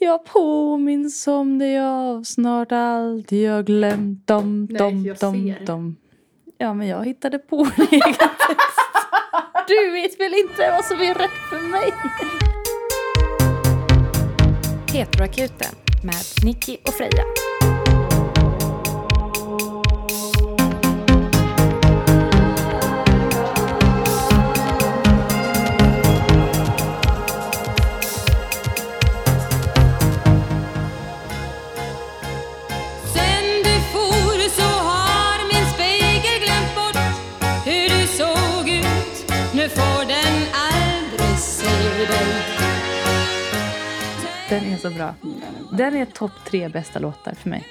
Jag påminns om det av snart allt jag glömt dom, Nej, dom, jag dom, dom. Ja, men jag hittade på en egen text. Du vet väl inte vad som är rätt för mig? Petroakuten med Nicky och Freja. Den är så bra. Den är topp tre bästa låtar för mig.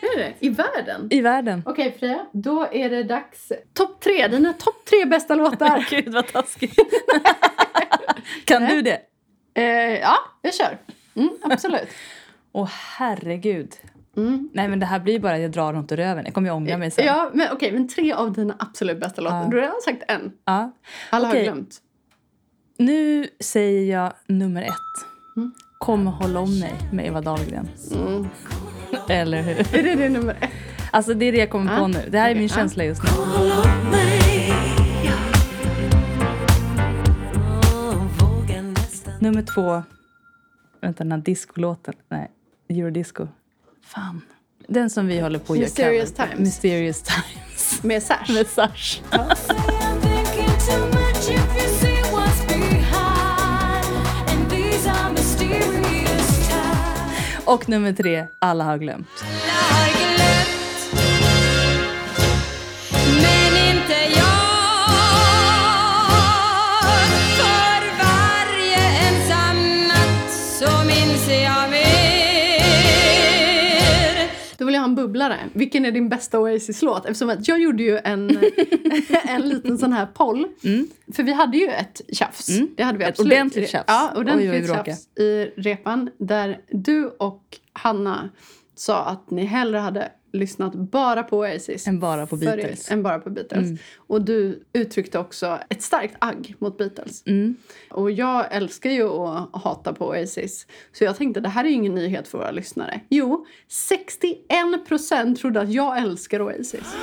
Är det? I världen? I världen. Okej Freja, då är det dags. Topp tre, dina topp tre bästa låtar. Gud vad taskigt. kan du det? eh, ja, jag kör. Mm, absolut. Åh herregud. Mm. Nej men det här blir bara att jag drar runt i röven. Jag kommer jag ångra mig sen. Ja, men okej, men tre av dina absolut bästa låtar. Ja. Du har redan sagt en. Ja. Alla Okej. har glömt. Nu säger jag nummer ett. Mm. Kom och håll om mig med Eva Dahlgren. Mm. Eller hur? Är det det nummer ett? Alltså det är det jag kommer Ja. på nu. Det här är min ja. känsla just nu. Nummer två. Vänta, den här discolåten. Nej, eurodisco. Fan. Den som vi håller på att göra Mysterious. Times. Mysterious Times. Med Sash. Med Sash. Och nummer tre, Alla har glömt. Alla har glömt bubblare. Vilken är din bästa Oasis-låt? Eftersom att jag gjorde ju en, en liten sån här poll. För vi hade ju ett tjafs. Mm. Det hade vi Ett ordentligt tjafs. Ja, Oj, ordentligt oj, bråka. tjafs i repan. Där du och Hanna sa att ni hellre hade lyssnat bara på Oasis. Än bara på Beatles. Än bara på Beatles. Mm. Och du uttryckte också ett starkt agg mot Beatles. Mm. Och jag älskar ju att hata på Oasis. Så jag tänkte det här är ju ingen nyhet för våra lyssnare. Jo, 61% trodde att jag älskar Oasis.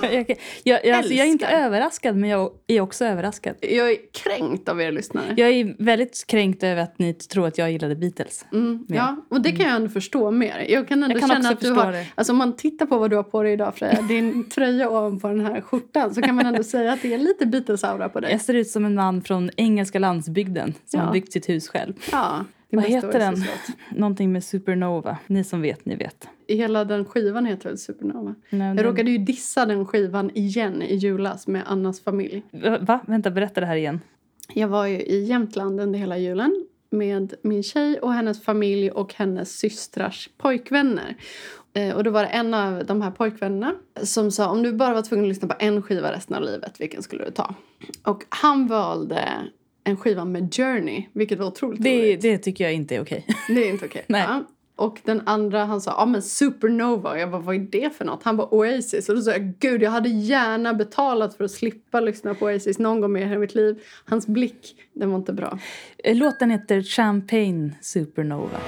jag, jag, jag, alltså, jag är inte överraskad, men jag är också överraskad. Jag är kränkt av er lyssnare. Jag är väldigt kränkt över att ni tror att jag gillade Beatles. Mm, ja, och det kan jag ändå förstå mer. Jag kan ändå Jag kan känna att du har... det. Alltså man tittar på vad du har på dig idag Freja, din tröja ovanpå den här skjortan, så kan man ändå säga att det är lite Beatles-aura på dig. Jag ser ut som en man från engelska landsbygden som Ja. har byggt sitt hus själv. Ja, Vad heter den? Någonting med Supernova. Ni som vet, ni vet. Hela den skivan heter väl Supernova? Nej, Jag den- råkade ju dissa den skivan igen i julas med Annas familj. Va? Vänta, berätta det här igen. Jag var ju i Jämtland under hela julen med min tjej och hennes familj och hennes systrars pojkvänner. Eh, Och då var det en av de här pojkvännerna som sa om du bara var tvungen att lyssna på en skiva resten av livet, vilken skulle du ta? Och han valde en skiva med Journey, vilket var otroligt Det, roligt. det tycker jag inte är okej. Det är inte okej. Nej. Ja. Och den andra han sa, ja men Supernova. Jag bara, vad är det för något? Han var Oasis. Och då sa jag, gud jag hade gärna betalat för att slippa lyssna på Oasis någon gång mer i mitt liv. Hans blick, den var inte bra. Eh, Låten heter Champagne Supernova.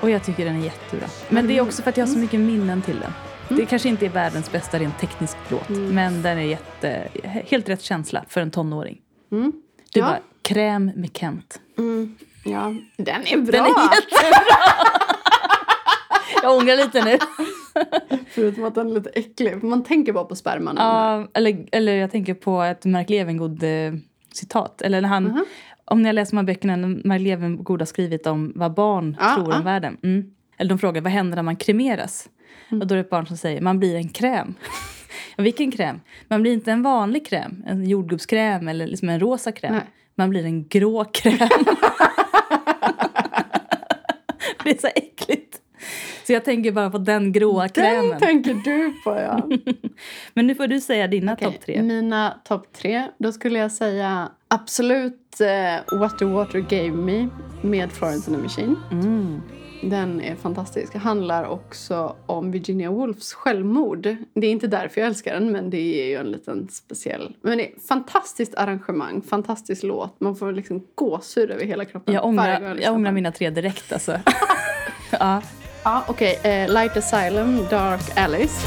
Och jag tycker den är jättebra. Men det är också för att jag har så mycket minnen till den. Det kanske inte är världens bästa rent teknisk låt. Men den är jätte, helt rätt känsla för en tonåring. Mm. Du Ja. bara, kräm med Kent. Mm. Ja, den är bra. Den är Jag ångrar lite nu. Förutom att den är lite äcklig. Man tänker bara på sperman. Ja, eller, eller jag tänker på ett Mark Levengood-citat. Eller när han, Mhm. om ni har läst de här böckerna, Mark Levengood har skrivit om vad barn Ja, tror ja. om världen. Mm. Eller de frågar, vad händer när man kremeras? Mm. Och då är det ett barn som säger, man blir en kräm. vilken kräm? Man blir inte en vanlig kräm, en jordgubbskräm eller liksom en rosa kräm. Nej. Man blir en grå kräm. det är så äckligt. Så jag tänker bara på den gråa krämen. Den tänker du på ja. Men nu får du säga dina Okej, topp tre. Mina topp tre. Då skulle jag säga absolut eh, What the Water Gave Me med Florence and the Machine. Mm. Den är fantastisk. Handlar också om Virginia Woolfs självmord. Det är inte därför jag älskar den, men det är ju en liten speciell... Men det är fantastiskt arrangemang, fantastisk låt. Man får liksom gåshud över hela kroppen. Jag ångrar, jag ångrar mina tre direkt alltså. ja. Ja, okej. Eh, Light Asylum, Dark Alice.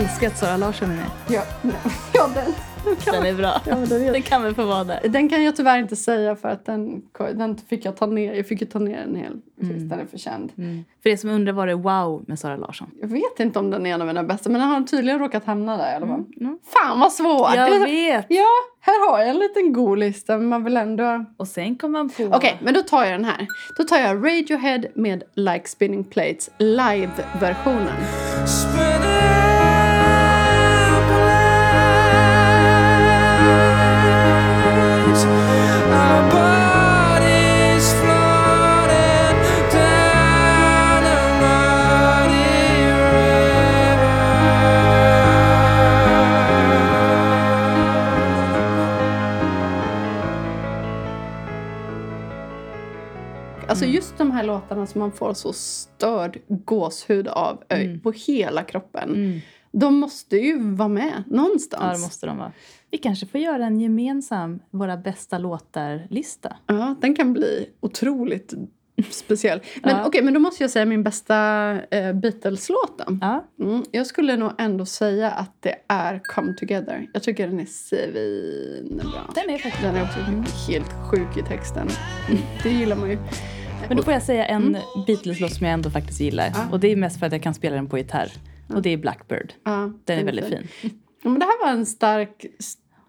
Älskar att Sara Larsson är med. Ja, ja den, Den är bra. Ja, den är- Den kan väl få vara där. den kan jag tyvärr inte säga för att den, den fick jag ta ner. Jag fick ju ta ner en hel. Mm. Den är för känd. För er som undrar var det wow med Sara Larsson? Jag vet inte om den är en av mina bästa, men den har tydligen råkat hamna där i alla fall. Mm. Fan vad svårt! Jag Det vet! Ja, här har jag en liten god lista, men man vill ändå... Och sen kom man på... Okej, men då tar jag den här. Då tar jag Radiohead med Like Spinning Plates live-versionen. Alltså just de här låtarna som man får så störd gåshud av ö, på hela kroppen. Mm. De måste ju vara med någonstans. Ja, det måste de vara. Vi kanske får göra en gemensam våra bästa låtar-lista. Ja, den kan bli otroligt speciell. Men Ja. okej, men då måste jag säga min bästa eh, Beatles-låt då. Ja. Mm, jag skulle nog ändå säga att det är Come Together. Jag tycker den är svinbra. Den är faktiskt Den är också helt sjuk i texten. Mm, Det gillar man ju. Men då får jag säga en Beatles-låt som jag ändå faktiskt gillar. Ja. Och det är mest för att jag kan spela den på gitarr. Och det är Blackbird. Ja, Den är väldigt fin. Ja, men det här var en stark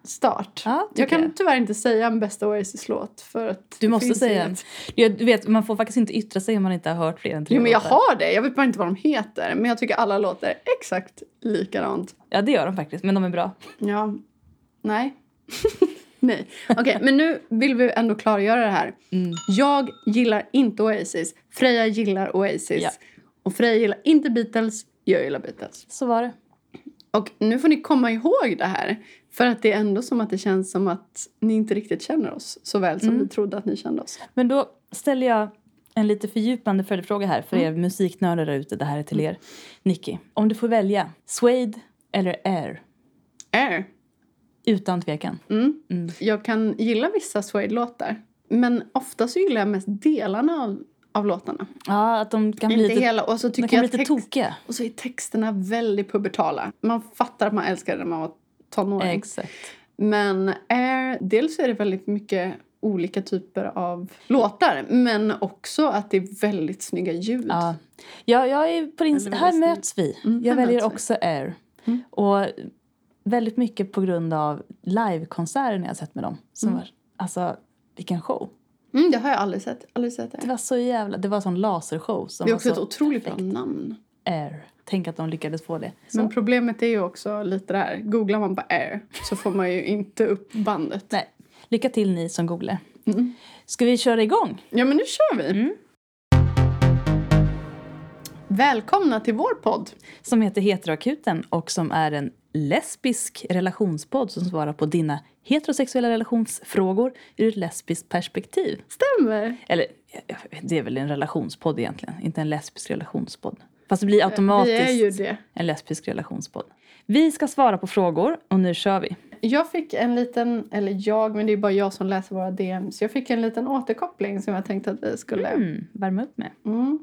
start. Ja, jag kan jag. tyvärr inte säga en bästa Oasis-låt. För att Du måste säga en. du vet, man får faktiskt inte yttra sig om man inte har hört fler än tre Jo, men jag låtar. har det. Jag vet bara inte vad de heter. Men jag tycker alla låter exakt likadant. Ja, det gör de faktiskt. Men de är bra. Ja. Nej. Nej. Okej, men nu vill vi ändå klargöra det här. Mm. Jag gillar inte Oasis. Freja gillar Oasis. Ja. Och Freja gillar inte Beatles. Jag gillar Beatles. Så var det. Och nu får ni komma ihåg det här. För att det är ändå som att det känns som att ni inte riktigt känner oss så väl som Mm. vi trodde att ni kände oss. Men då ställer jag en lite fördjupande följdfråga här för er musiknördar där ute. Det här är till er. Nicky, om du får välja Suede eller Air? Air. Utan tvekan. Mm. Mm. Jag kan gilla vissa Suede-låtar. Men ofta så gillar jag mest delarna av, av låtarna. Ja, att de kan bli Inte lite, hela. Och så de tycker kan jag bli lite text, tokiga. Och så är texterna väldigt pubertala. Man fattar att man älskar det när man var tonåring. Exakt. Men Air, dels är det väldigt mycket olika typer av låtar. Men också att det är väldigt snygga ljud. Ja. Ja, jag är på din... Här möts vi. Mm, jag väljer möts vi. också Air. Mm. Och väldigt mycket på grund av livekonserter jag sett med dem. Som Mm. var, alltså, vilken show. Mm, det har jag aldrig sett. Aldrig sett Det Air. var så jävla... Det var en sån lasershow som Det är också ett otroligt bra perfekt. namn. Air. Tänk att de lyckades få det. Så. Men problemet är ju också lite det här. Googlar man på Air så får man ju inte upp bandet. Nej. Lycka till ni som googlar. Mm. Ska vi köra igång? Ja, men nu kör vi. Mm. Välkomna till vår podd. Som heter Heteroakuten och som är en lesbisk relationspodd som svarar på dina heterosexuella relationsfrågor ur ett lesbiskt perspektiv. Stämmer. Eller det är väl en relationspodd egentligen, inte en lesbisk relationspodd. Fast det blir automatiskt Vi är ju det. en lesbisk relationspodd. Vi ska svara på frågor och nu kör vi. Jag fick en liten, eller jag, men det är bara jag som läser våra DMs. Jag fick en liten återkoppling som jag tänkte att vi skulle... Mm, värma upp med. Mm.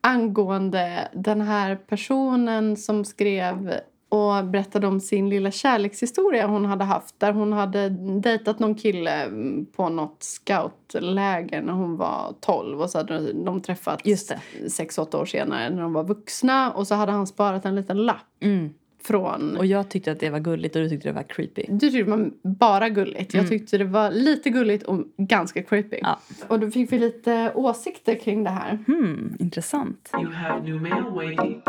Angående den här personen som skrev och berättade om sin lilla kärlekshistoria hon hade haft. Där hon hade dejtat någon kille mm, på något scoutläger när hon var 12. Och så hade de träffats Just det. år senare när de var vuxna. Och så hade han sparat en liten lapp Mm. från... Och jag tyckte att det var gulligt och du tyckte det var creepy. Du tyckte det var bara gulligt. Jag tyckte det var lite gulligt och ganska creepy. Ja. Och då fick vi lite åsikter kring det här. Hmm, intressant. You have new mail waiting.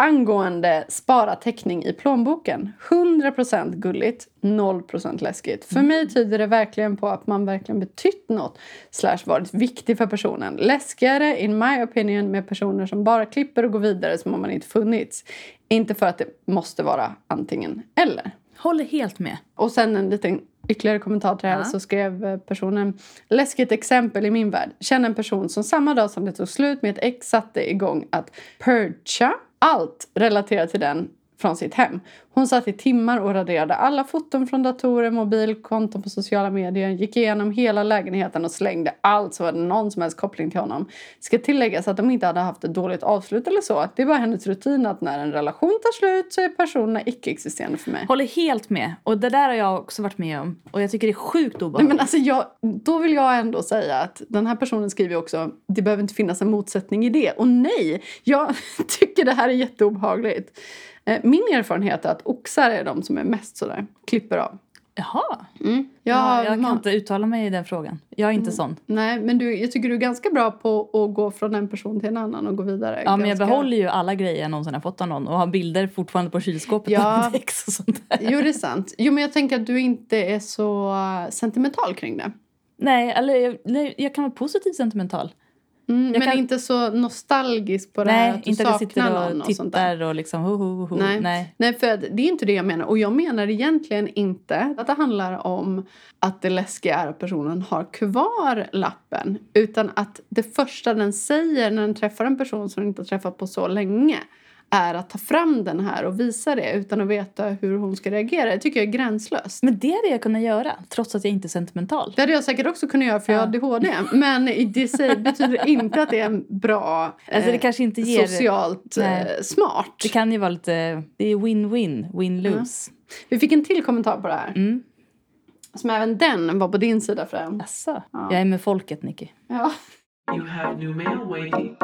Angående spara täckning i plånboken. 100% gulligt, 0% läskigt. För mig tyder det verkligen på att man verkligen betytt något slash varit viktig för personen. Läskigare, in my opinion, med personer som bara klipper och går vidare som om man inte funnits. Inte för att det måste vara antingen eller. Håller helt med. Och sen en liten ytterligare kommentar till det här Ja. så skrev eh, personen Läskigt exempel i min värld. Känner en person som samma dag som det tog slut med ett ex satte igång att purcha allt relaterat till den från sitt hem. Hon satt i timmar och raderade alla foton från datorer, mobil, konton på sociala medier, gick igenom hela lägenheten och slängde allt som hade någon som helst koppling till honom. Ska tilläggas att de inte hade haft ett dåligt avslut eller så. Det var hennes rutin att när en relation tar slut så är personerna icke-existerande för mig. Håller helt med. Och det där har jag också varit med om. Och jag tycker det är sjukt Nej, obehagligt. men alltså jag, då vill jag ändå säga att den här personen skriver också det behöver inte finnas en motsättning i det. Och nej, jag tycker det här är jätteobehagligt. Eh, Min erfarenhet är att oxar är de som är mest sådär, klipper av. Jaha. Mm. Jag, Ja, jag kan ma- inte uttala mig i den frågan. Jag är inte sån. Nej, men du, jag tycker du är ganska bra på att gå från en person till en annan och gå vidare. Ja, men jag Ganska- behåller ju alla grejer jag någonsin har fått av någon och har bilder fortfarande på kylskåpet Ja. och sånt där. Jo, det är sant. Jo, men jag tänker att du inte är så eh, sentimental kring det. Nej, eller jag, nej, jag kan vara positivt sentimental. Mm, men kan- inte så nostalgisk på det här Nej, att du inte saknar sitter någon och och sånt där. och liksom ho, ho, ho. Nej. Nej. Nej, för det är inte det jag menar. Och jag menar egentligen inte att det handlar om att det läskiga är att personen har kvar lappen. Utan att det första den säger när den träffar en person som den inte har träffat på så länge är att ta fram den här och visa det utan att veta hur hon ska reagera. Det tycker jag är gränslöst. Men det hade jag kunnat göra, trots att jag inte är sentimental. Det hade jag säkert också kunnat göra för jag har ADHD. Men det säger, betyder inte att det är en bra, Alltså det eh, kanske inte ger... socialt eh, Nej. smart. Det kan ju vara lite... Det är win-win, win-lose. Vi fick en till kommentar på det här. Mm. Som även den var på din sida främst. Asså. Jag är med folket, Nicky. Ja. You have new mail waiting.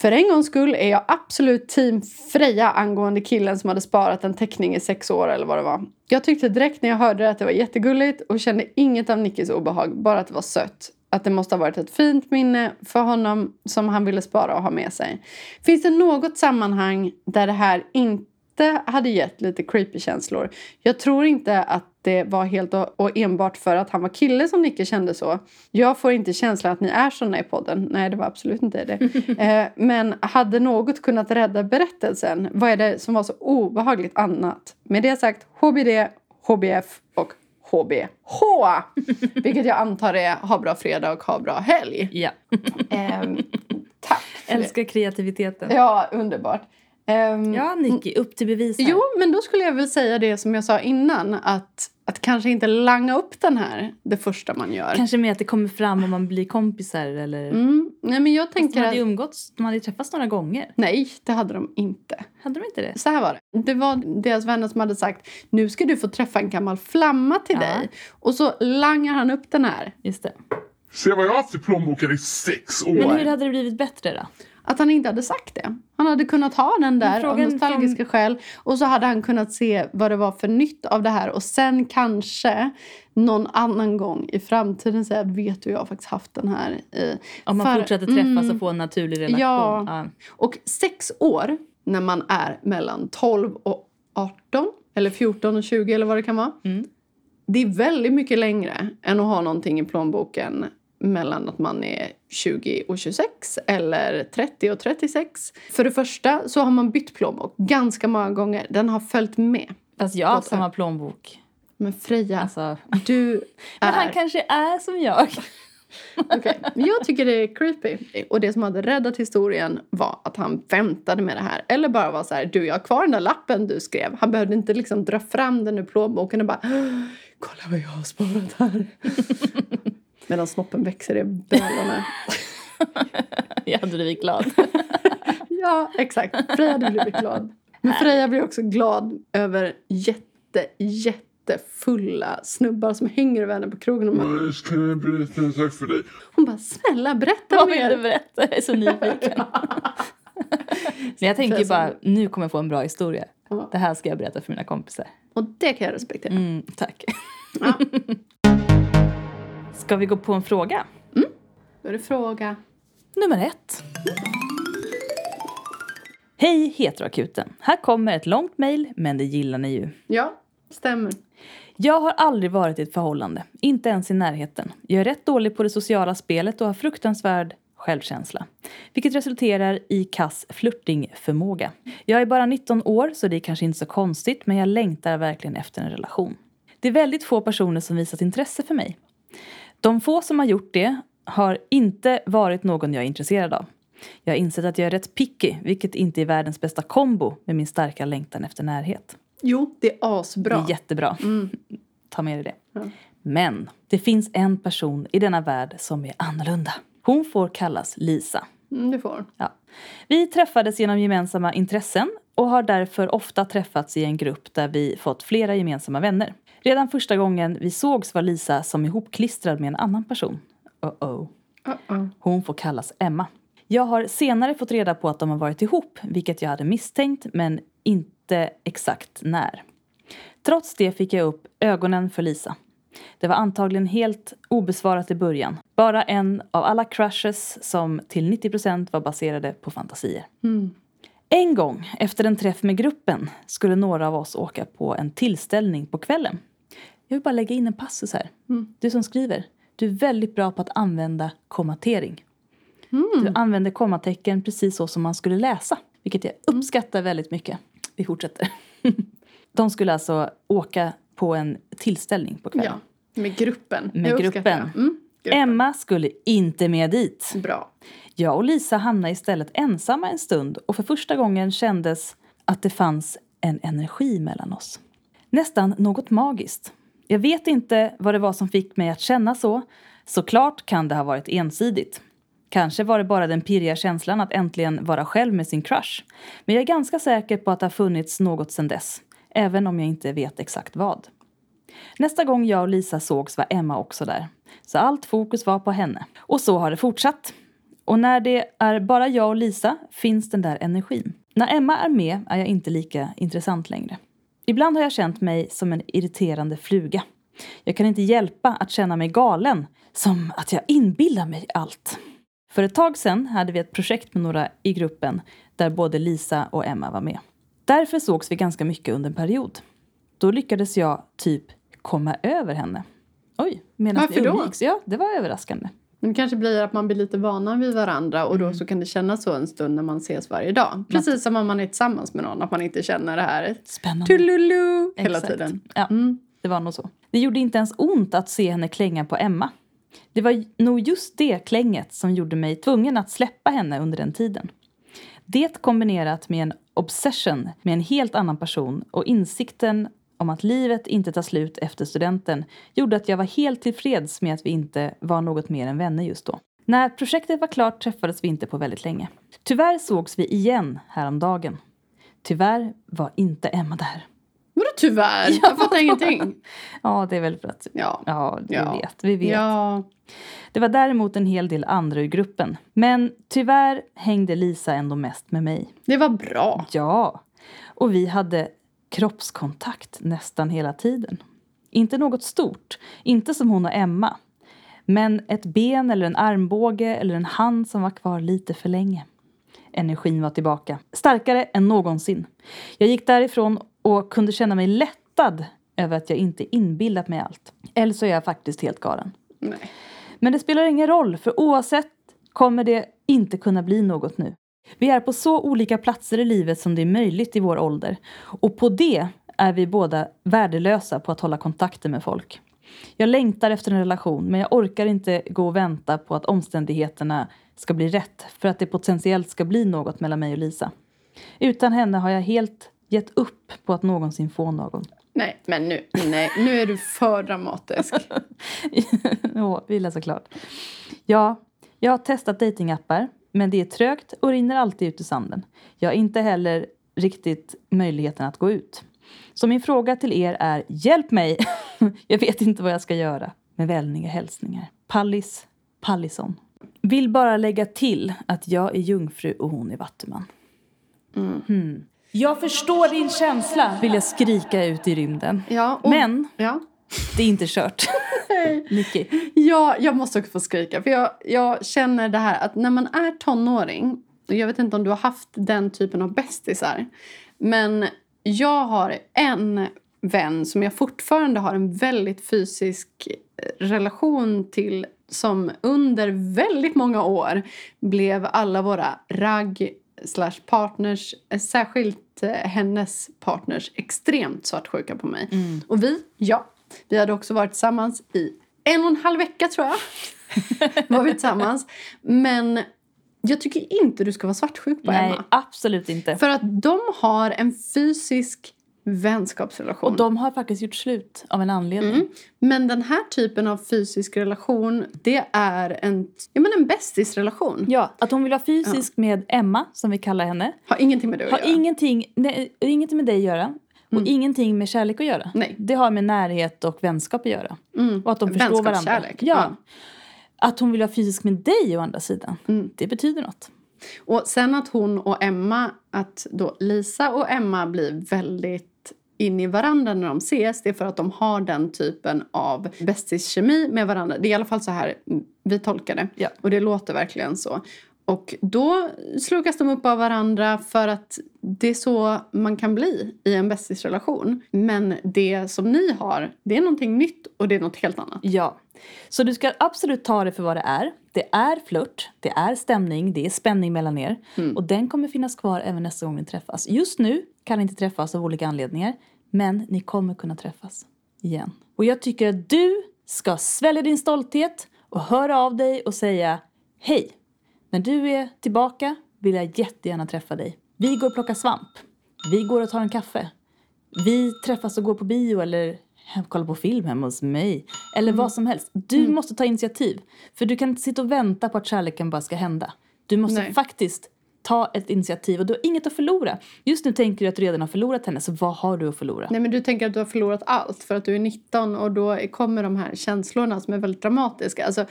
För en gångs skull är jag absolut team Freja angående killen som hade sparat en teckning i sex år eller vad det var. Jag tyckte direkt när jag hörde det att det var jättegulligt och kände inget av Nickis obehag, bara att det var sött. Att det måste ha varit ett fint minne för honom som han ville spara och ha med sig. Finns det något sammanhang där det här inte hade gett lite creepy känslor? Jag tror inte att det var helt och enbart för att han var kille som Nicke kände så. Jag får inte känslan att ni är såna i podden. Nej, det var absolut inte det. eh, men hade något kunnat rädda berättelsen? Vad är det som var så obehagligt annat? Med det sagt, HBD, HBF och HBH. Vilket jag antar är ha bra fredag och ha bra helg. Ja. Ehm, tack. Älskar kreativiteten. Ja, underbart. Ehm, Ja, Nicky, upp till bevis här. Jo, men då skulle jag väl säga det som jag sa innan. Att, att kanske inte langa upp den här det första man gör. Kanske med att det kommer fram om man blir kompisar eller... Mm. Nej, men jag tänker de hade att... umgåtts, de hade ju träffats några gånger. Nej, det hade de inte. Hade de inte det? Så här var det. Det var deras vänner som hade sagt nu ska du få träffa en gammal flamma till Ja. dig. Och så langar han upp den här. Just det. Se vad jag har haft i plånboken i sex år. Men hur hade det blivit bättre då? Att han inte hade sagt det. Han hade kunnat ha den där av nostalgiska skäl. Och så hade han kunnat se vad det var för nytt av det här. Och sen kanske någon annan gång i framtiden säga att vet du jag har faktiskt haft den här. I. Om man För- fortsätter träffas Mm. och få en naturlig relation. Ja. Och sex år när man är mellan 12 och 18 eller 14 och 20 eller vad det kan vara. Mm. Det är väldigt mycket längre än att ha någonting i plånboken mellan att man är 20 och 26 eller 30 och 36. För det första så har man bytt plånbok ganska många gånger. Den har följt med. Fast jag har haft samma plånbok. Men Freja, Alltså. du Men är... han kanske är som jag. Men Jag tycker det är creepy. Och det som hade räddat historien var att han väntade med det här. Eller bara var så här, du jag har kvar den där lappen du skrev. Han behövde inte liksom dra fram den ur plånboken och bara, kolla vad jag har sparat här. Medan snoppen växer i brallorna. Jag hade blivit glad. Ja, exakt. Freja hade blivit glad. Men Freja blir också glad över jätte, jättefulla snubbar som hänger över henne på krogen. Och bara, Jag ska berätta en sak för dig. hon bara, snälla berätta Vad vill mer. du berätta? Jag är så nyfiken. Men jag tänker bara, nu kommer jag få en bra historia. Ja. Det här ska jag berätta för mina kompisar. Och det kan jag respektera. Mm, tack. Ja. Ska vi gå på en fråga? Då är det fråga. Nummer ett. Hej Heteroakuten! Här kommer ett långt mejl, men det gillar ni ju. Ja, stämmer. Jag har aldrig varit i ett förhållande, inte ens i närheten. Jag är rätt dålig på det sociala spelet och har fruktansvärd självkänsla. Vilket resulterar i kass flörtingförmåga. Jag är bara 19 år så det är kanske inte så konstigt men jag längtar verkligen efter en relation. Det är väldigt få personer som visat intresse för mig. De få som har gjort det har inte varit någon jag är intresserad av. Jag har insett att jag är rätt picky, vilket inte är världens bästa kombo med min starka längtan efter närhet. Jo, det är asbra. Det är jättebra. Ta med dig det. Ja. Men det finns en person i denna värld som är annorlunda. Hon får kallas Lisa. Mm, du får. Ja. Vi träffades genom gemensamma intressen och har därför ofta träffats i en grupp där vi fått flera gemensamma vänner. Redan första gången vi sågs var Lisa som ihopklistrad med en annan person. Uh-oh. Uh-oh. Hon får kallas Emma. Jag har senare fått reda på att de har varit ihop, vilket jag hade misstänkt, men inte exakt när. Trots det fick jag upp ögonen för Lisa. Det var antagligen helt obesvarat i början. Bara en av alla crushes som till 90% var baserade på fantasier. En gång efter en träff med gruppen skulle några av oss åka på en tillställning på kvällen. Jag vill bara lägga in en passus här. Du som skriver, du är väldigt bra på att använda kommatering. Du använder kommatecken precis så som man skulle läsa. Vilket jag uppskattar väldigt mycket. Vi fortsätter. De skulle alltså åka på en tillställning på kvällen. Ja, med gruppen. Med Jag gruppen. Mm, gruppen. Emma skulle inte med dit. Bra. Jag och Lisa hamnade istället ensamma en stund och för första gången kändes att det fanns en energi mellan oss. Nästan något magiskt. Jag vet inte vad det var som fick mig att känna så. Såklart kan det ha varit ensidigt. Kanske var det bara den pirriga känslan att äntligen vara själv med sin crush. Men jag är ganska säker på att det har funnits något sedan dess. Även om jag inte vet exakt vad. Nästa gång jag och Lisa sågs var Emma också där. Så allt fokus var på henne. Och så har det fortsatt. Och när det är bara jag och Lisa finns den där energin. När Emma är med är jag inte lika intressant längre. Ibland har jag känt mig som en irriterande fluga. Jag kan inte hjälpa att känna mig galen, som att jag inbillar mig allt. För ett tag sedan hade vi ett projekt med några i gruppen där både Lisa och Emma var med. Därför sågs vi ganska mycket under en period. Då lyckades jag typ komma över henne. Oj, medan Varför vi då? Ja, det var överraskande. Men det kanske blir att man blir lite vana vid varandra och Mm. då så kan det kännas så en stund när man ses varje dag. Precis som om man är tillsammans med någon, att man inte känner det här Spännande. tululu hela Exakt. tiden. Ja, Mm. det var nog så. Det gjorde inte ens ont att se henne klänga på Emma. Det var nog just det klänget som gjorde mig tvungen att släppa henne under den tiden. Det kombinerat med en obsession med en helt annan person och insikten om att livet inte tar slut efter studenten gjorde att jag var helt tillfreds med att vi inte var något mer än vänner just då. När projektet var klart träffades vi inte på väldigt länge. Tyvärr sågs vi igen häromdagen. Tyvärr var inte Emma där. Vadå tyvärr? Jag fattar ingenting. Ja, det är väl för att... Ja. Ja, vi Ja. vet. Vi vet. Ja. Det var däremot en hel del andra ur gruppen. Men tyvärr hängde Lisa ändå mest med mig. Det var bra. Ja. Och vi hade kroppskontakt nästan hela tiden. Inte något stort. Inte som hon och Emma. Men ett ben eller en armbåge eller en hand som var kvar lite för länge. Energin var tillbaka. Starkare än någonsin. Jag gick därifrån och kunde känna mig lättad över att jag inte inbillat mig allt. Eller så är jag faktiskt helt galen. Nej. Men det spelar ingen roll, för oavsett kommer det inte kunna bli något nu. Vi är på så olika platser i livet som det är möjligt i vår ålder. Och på det är vi båda värdelösa på att hålla kontakter med folk. Jag längtar efter en relation, men jag orkar inte gå och vänta på att omständigheterna ska bli rätt för att det potentiellt ska bli något mellan mig och Lisa. Utan henne har jag helt gett upp på att någonsin få någon. Nej, men nu, nej, nu är du för dramatisk. Åh, vi läser klart. Ja, jag har testat datingappar, men det är trögt och rinner alltid ut i sanden. Jag har inte heller riktigt möjligheten att gå ut. Så min fråga till er är, hjälp mig! jag vet inte vad jag ska göra. Med vänliga hälsningar. Pallis Pallison. Vill bara lägga till att jag är jungfru och hon är vattuman. Hmm. Jag förstår din känsla! Vill jag skrika ut i rymden. Ja, och, Men Ja. Det är inte kört. Nicky. Ja, jag måste också få skrika. För jag, jag känner det här att när man är tonåring Jag vet inte om du har haft den typen av bästisar. Men jag har en vän som jag fortfarande har en väldigt fysisk eh, relation till som under väldigt många år blev alla våra ragg slash partners, eh, särskilt eh, hennes partners, extremt svartsjuka på mig. Och vi, ja, vi hade också varit tillsammans i en och en halv vecka tror jag. var vi tillsammans. Men jag tycker inte du ska vara svartsjuk på Nej, Emma. absolut inte. För att de har en fysisk vänskapsrelation. Och de har faktiskt gjort slut av en anledning. Mm. Men den här typen av fysisk relation, det är en, ja, men en bästisrelation. Ja, att hon vill vara fysisk med Emma, som vi kallar henne, Har ingenting med det att har göra. ingenting, nej, ingenting med dig att göra. Och ingenting med kärlek att göra. Mm. Nej. Det har med närhet och vänskap att göra. Mm. Och att de förstår varandra. Ja. ja. Att hon vill vara fysisk med dig å andra sidan, Mm. det betyder något. Och sen att hon och Emma, att då Lisa och Emma blir väldigt in i varandra när de ses. Det är för att de har den typen av bästiskemi med varandra. Det är i alla fall så här vi tolkar det. Ja. Och det låter verkligen så. Och då slukas de upp av varandra för att det är så man kan bli i en bästisrelation. Men det som ni har, det är någonting nytt och det är något helt annat. Ja. Så du ska absolut ta det för vad det är. Det är flört, det är stämning, det är spänning mellan er. Mm. Och den kommer finnas kvar även nästa gång ni träffas. Just nu kan ni inte träffas av olika anledningar. Men ni kommer kunna träffas igen. Och jag tycker att du ska svälja din stolthet och höra av dig och säga Hej! När du är tillbaka vill jag jättegärna träffa dig. Vi går och plockar svamp. Vi går och tar en kaffe. Vi träffas och går på bio eller kollar på film hemma hos mig. Eller vad som helst. Du måste ta initiativ. För du kan inte sitta och vänta på att kärleken bara ska hända. Du måste Nej. faktiskt ta ett initiativ och du har inget att förlora. Just nu tänker du att du redan har förlorat henne, så vad har du att förlora? Nej men du tänker att du har förlorat allt för att du är 19 och då kommer de här känslorna som är väldigt dramatiska. Alltså,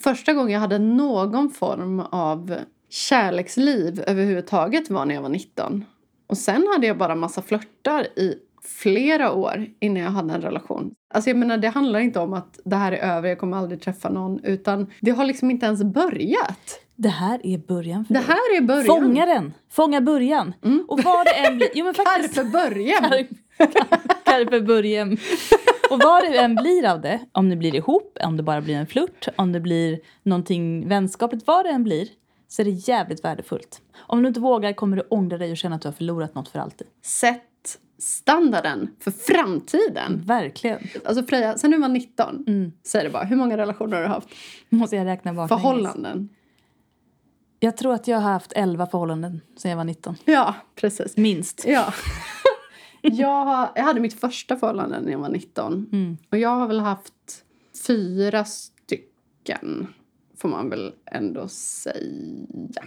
första gången jag hade någon form av kärleksliv överhuvudtaget var när jag var 19. Och sen hade jag bara massa flörtar i flera år innan jag hade en relation. Alltså jag menar det handlar inte om att det här är över, jag kommer aldrig träffa någon. Utan det har liksom inte ens börjat. Det här är början för Det dig. här är början. Mm. Fånga den! Fånga början! Och vad det än blir... Jo men faktiskt... Carpe början. Carpe början. Och vad det än blir av det, om det blir ihop, om det bara blir en flört, om det blir någonting vänskapligt, vad det än blir, så är det jävligt värdefullt. Om du inte vågar kommer du ångra dig och känna att du har förlorat något för alltid. Sätt standarden för framtiden. Verkligen. Alltså Freja, sen du var 19, Mm. säg det bara. Hur många relationer har du haft? Måste jag räkna baklänges. Förhållanden? Jag tror att jag har haft 11 förhållanden sedan jag var 19. Ja, precis. Minst. Ja. Jag, jag hade mitt första förhållande när jag var 19. Mm. Och jag har väl haft fyra stycken, får man väl ändå säga.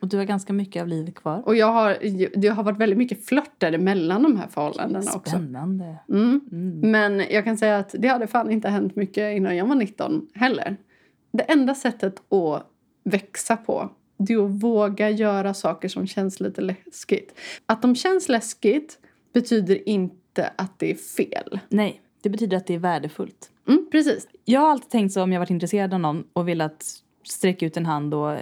Och du har ganska mycket av livet kvar. Och jag har, det har varit väldigt mycket flörter mellan de här förhållandena också. Spännande. Mm. Mm. Men jag kan säga att det hade fan inte hänt mycket innan jag var 19 heller. Det enda sättet att växa på det är att våga göra saker som känns lite läskigt. Att de känns läskigt betyder inte att det är fel. Nej, det betyder att det är värdefullt. Mm, precis. Jag har alltid tänkt så om jag varit intresserad av någon och velat sträcka ut en hand och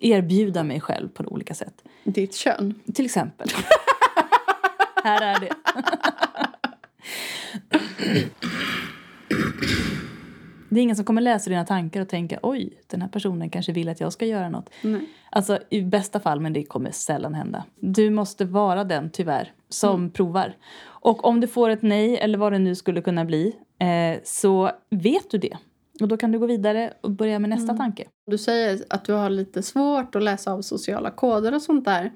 erbjuda mig själv på olika sätt. Ditt kön. Till exempel. Här är det. Det är ingen som kommer läsa dina tankar och tänka oj, den här personen kanske vill att jag ska göra något. Nej. Alltså i bästa fall, men det kommer sällan hända. Du måste vara den, tyvärr, som provar. Och om du får ett nej, eller vad det nu skulle kunna bli, eh, så vet du det. Och då kan du gå vidare och börja med nästa tanke. Du säger att du har lite svårt att läsa av sociala koder och sånt där.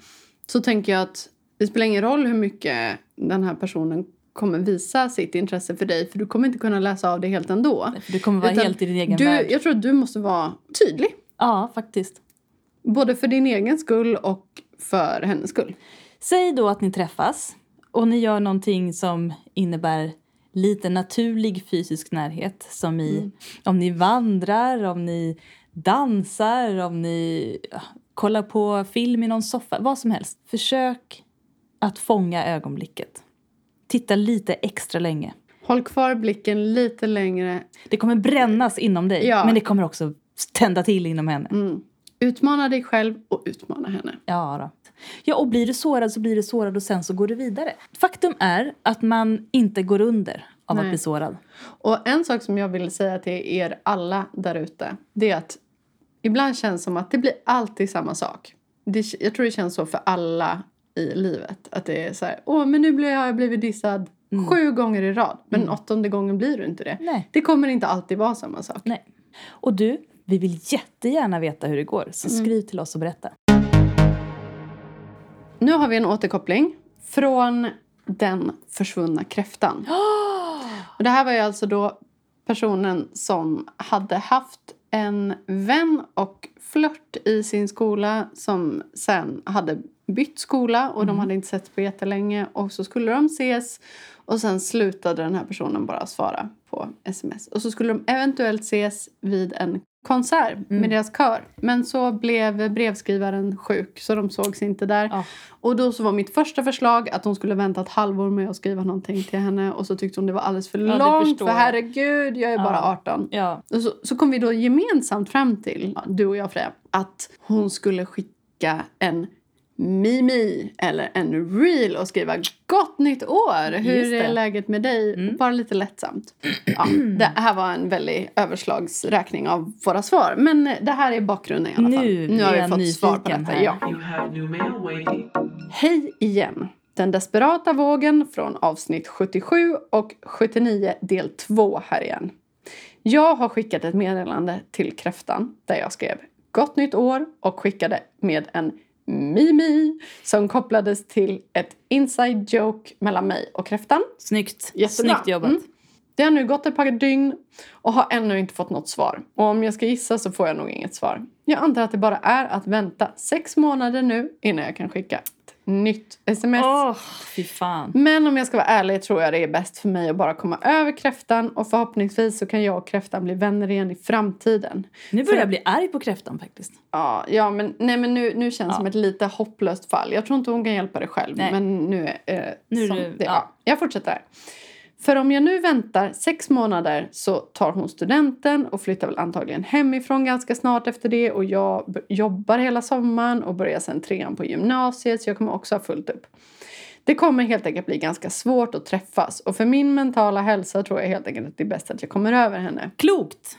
Så tänker jag att det spelar ingen roll hur mycket den här personen kommer visa sitt intresse för dig. För du kommer inte kunna läsa av det helt ändå. Du kommer vara Utan helt i din egen du, värld. Jag tror att du måste vara tydlig. Ja, faktiskt. Både för din egen skull och för hennes skull. Säg då att ni träffas och ni gör någonting som innebär lite naturlig fysisk närhet. Som i om ni vandrar, om ni dansar, om ni kollar på film i någon soffa. Vad som helst. Försök att fånga ögonblicket. Titta lite extra länge. Håll kvar blicken lite längre. Det kommer brännas inom dig, Ja. men det kommer också tända till inom henne. Mm. Utmana dig själv och utmana henne. Ja, då. ja, och blir du sårad så blir du sårad och sen så går du vidare. Faktum är att man inte går under av att Nej. bli sårad. Och en sak som jag vill säga till er alla där ute, det är att ibland känns det som att det blir alltid samma sak. Det, jag tror det känns så för alla i livet. Att det är så här, åh men nu har jag blivit dissad sju gånger i rad. Men åttonde gången blir du inte det. Nej. Det kommer inte alltid vara samma sak. Nej. Och du, vi vill jättegärna veta hur det går, så skriv till oss och berätta. Nu har vi en återkoppling från den försvunna kräftan. Och det här var ju alltså då personen som hade haft en vän och flört i sin skola som sen hade bytt skola och de hade inte sett på jättelänge och så skulle de ses och sen slutade den här personen bara svara på sms. Och så skulle de eventuellt ses vid en konsert med deras kör. Men så blev brevskrivaren sjuk så de sågs inte där. Ja. Och då så var mitt första förslag att hon skulle vänta ett halvår med att skriva någonting till henne och så tyckte hon det var alldeles för det långt för herregud jag är bara 18. Ja. Och så, så kom vi då gemensamt fram till, ja, du och jag Freja, att hon skulle skicka en Mimi eller en reel och skriva Gott nytt år! Hur. Mm. är läget med dig? Bara lite lättsamt. Ja, det här var en väldig överslagsräkning av våra svar. Men det här är bakgrunden i alla fall. Nu nu har vi jag fått svar på detta. här. Ja. Hej igen! Den desperata vågen från avsnitt 77 och 79 del 2 här igen. Jag har skickat ett meddelande till kräftan där jag skrev Gott nytt år och skickade med en Mimi som kopplades till ett inside joke mellan mig och kräftan. Snyggt. Jättebra. Snyggt jobbat. Mm. Det har nu gått ett par dygn och har ännu inte fått något svar. Och om jag ska gissa så får jag nog inget svar. Jag antar att det bara är att vänta sex månader nu innan jag kan skicka nytt sms. Åh, fy fan. Men om jag ska vara ärlig tror jag det är bäst för mig att bara komma över kräftan och förhoppningsvis så kan jag och kräftan bli vänner igen i framtiden. Nu börjar jag bli arg på kräftan faktiskt. Ja, ja men, nej, men nu, nu känns det som ett lite hopplöst fall. Jag tror inte hon kan hjälpa dig själv. Nej. Men nu eh, Nu som det- det, ja. ja. Jag fortsätter. För om jag nu väntar sex månader så tar hon studenten och flyttar väl antagligen hemifrån ganska snart efter det. Och jag jobbar hela sommaren och börjar sen trean på gymnasiet så jag kommer också ha fullt upp. Det kommer helt enkelt bli ganska svårt att träffas och för min mentala hälsa tror jag helt enkelt att det är bäst att jag kommer över henne. Klokt.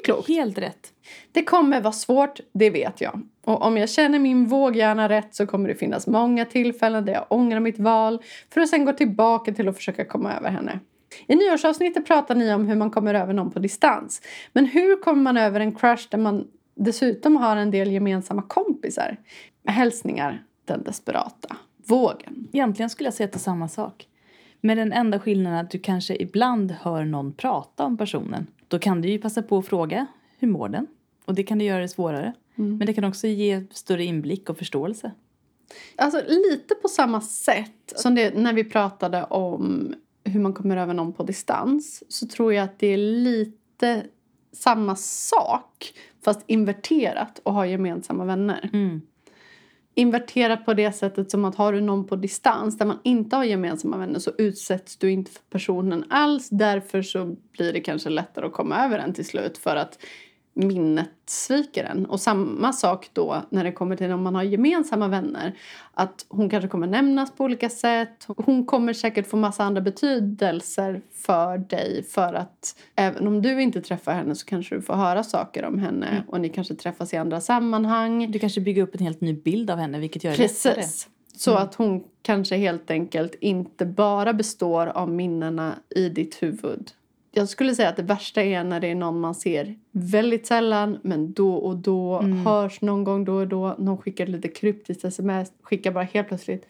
Mycket klokt! Helt rätt. Det kommer vara svårt, det vet jag. Och om jag känner min våghjärna rätt så kommer det finnas många tillfällen där jag ångrar mitt val för att sen gå tillbaka till att försöka komma över henne. I nyårsavsnittet pratar ni om hur man kommer över någon på distans. Men hur kommer man över en crush där man dessutom har en del gemensamma kompisar? Hälsningar, den desperata vågen. Egentligen skulle jag säga att det är samma sak. Med den enda skillnaden att du kanske ibland hör någon prata om personen. Då kan du ju passa på att fråga hur mår den? Och det kan du göra det svårare. Men det kan också ge större inblick och förståelse. Alltså lite på samma sätt som det när vi pratade om hur man kommer över någon på distans så tror jag att det är lite samma sak fast inverterat och ha gemensamma vänner. Mm. Inverterat på det sättet som att har du någon på distans där man inte har gemensamma vänner så utsätts du inte för personen alls. Därför så blir det kanske lättare att komma över den till slut för att minnet sviker en. Och samma sak då när det kommer till om man har gemensamma vänner. Att hon kanske kommer nämnas på olika sätt. Hon kommer säkert få massa andra betydelser för dig. För att även om du inte träffar henne så kanske du får höra saker om henne. Och ni kanske träffas i andra sammanhang. Du kanske bygger upp en helt ny bild av henne vilket gör det lättare. Precis. Så att hon kanske helt enkelt inte bara består av minnena i ditt huvud. Jag skulle säga att det värsta är när det är någon man ser väldigt sällan men då och då, hörs någon gång då och då. Någon skickar lite kryptiskt sms, skickar bara helt plötsligt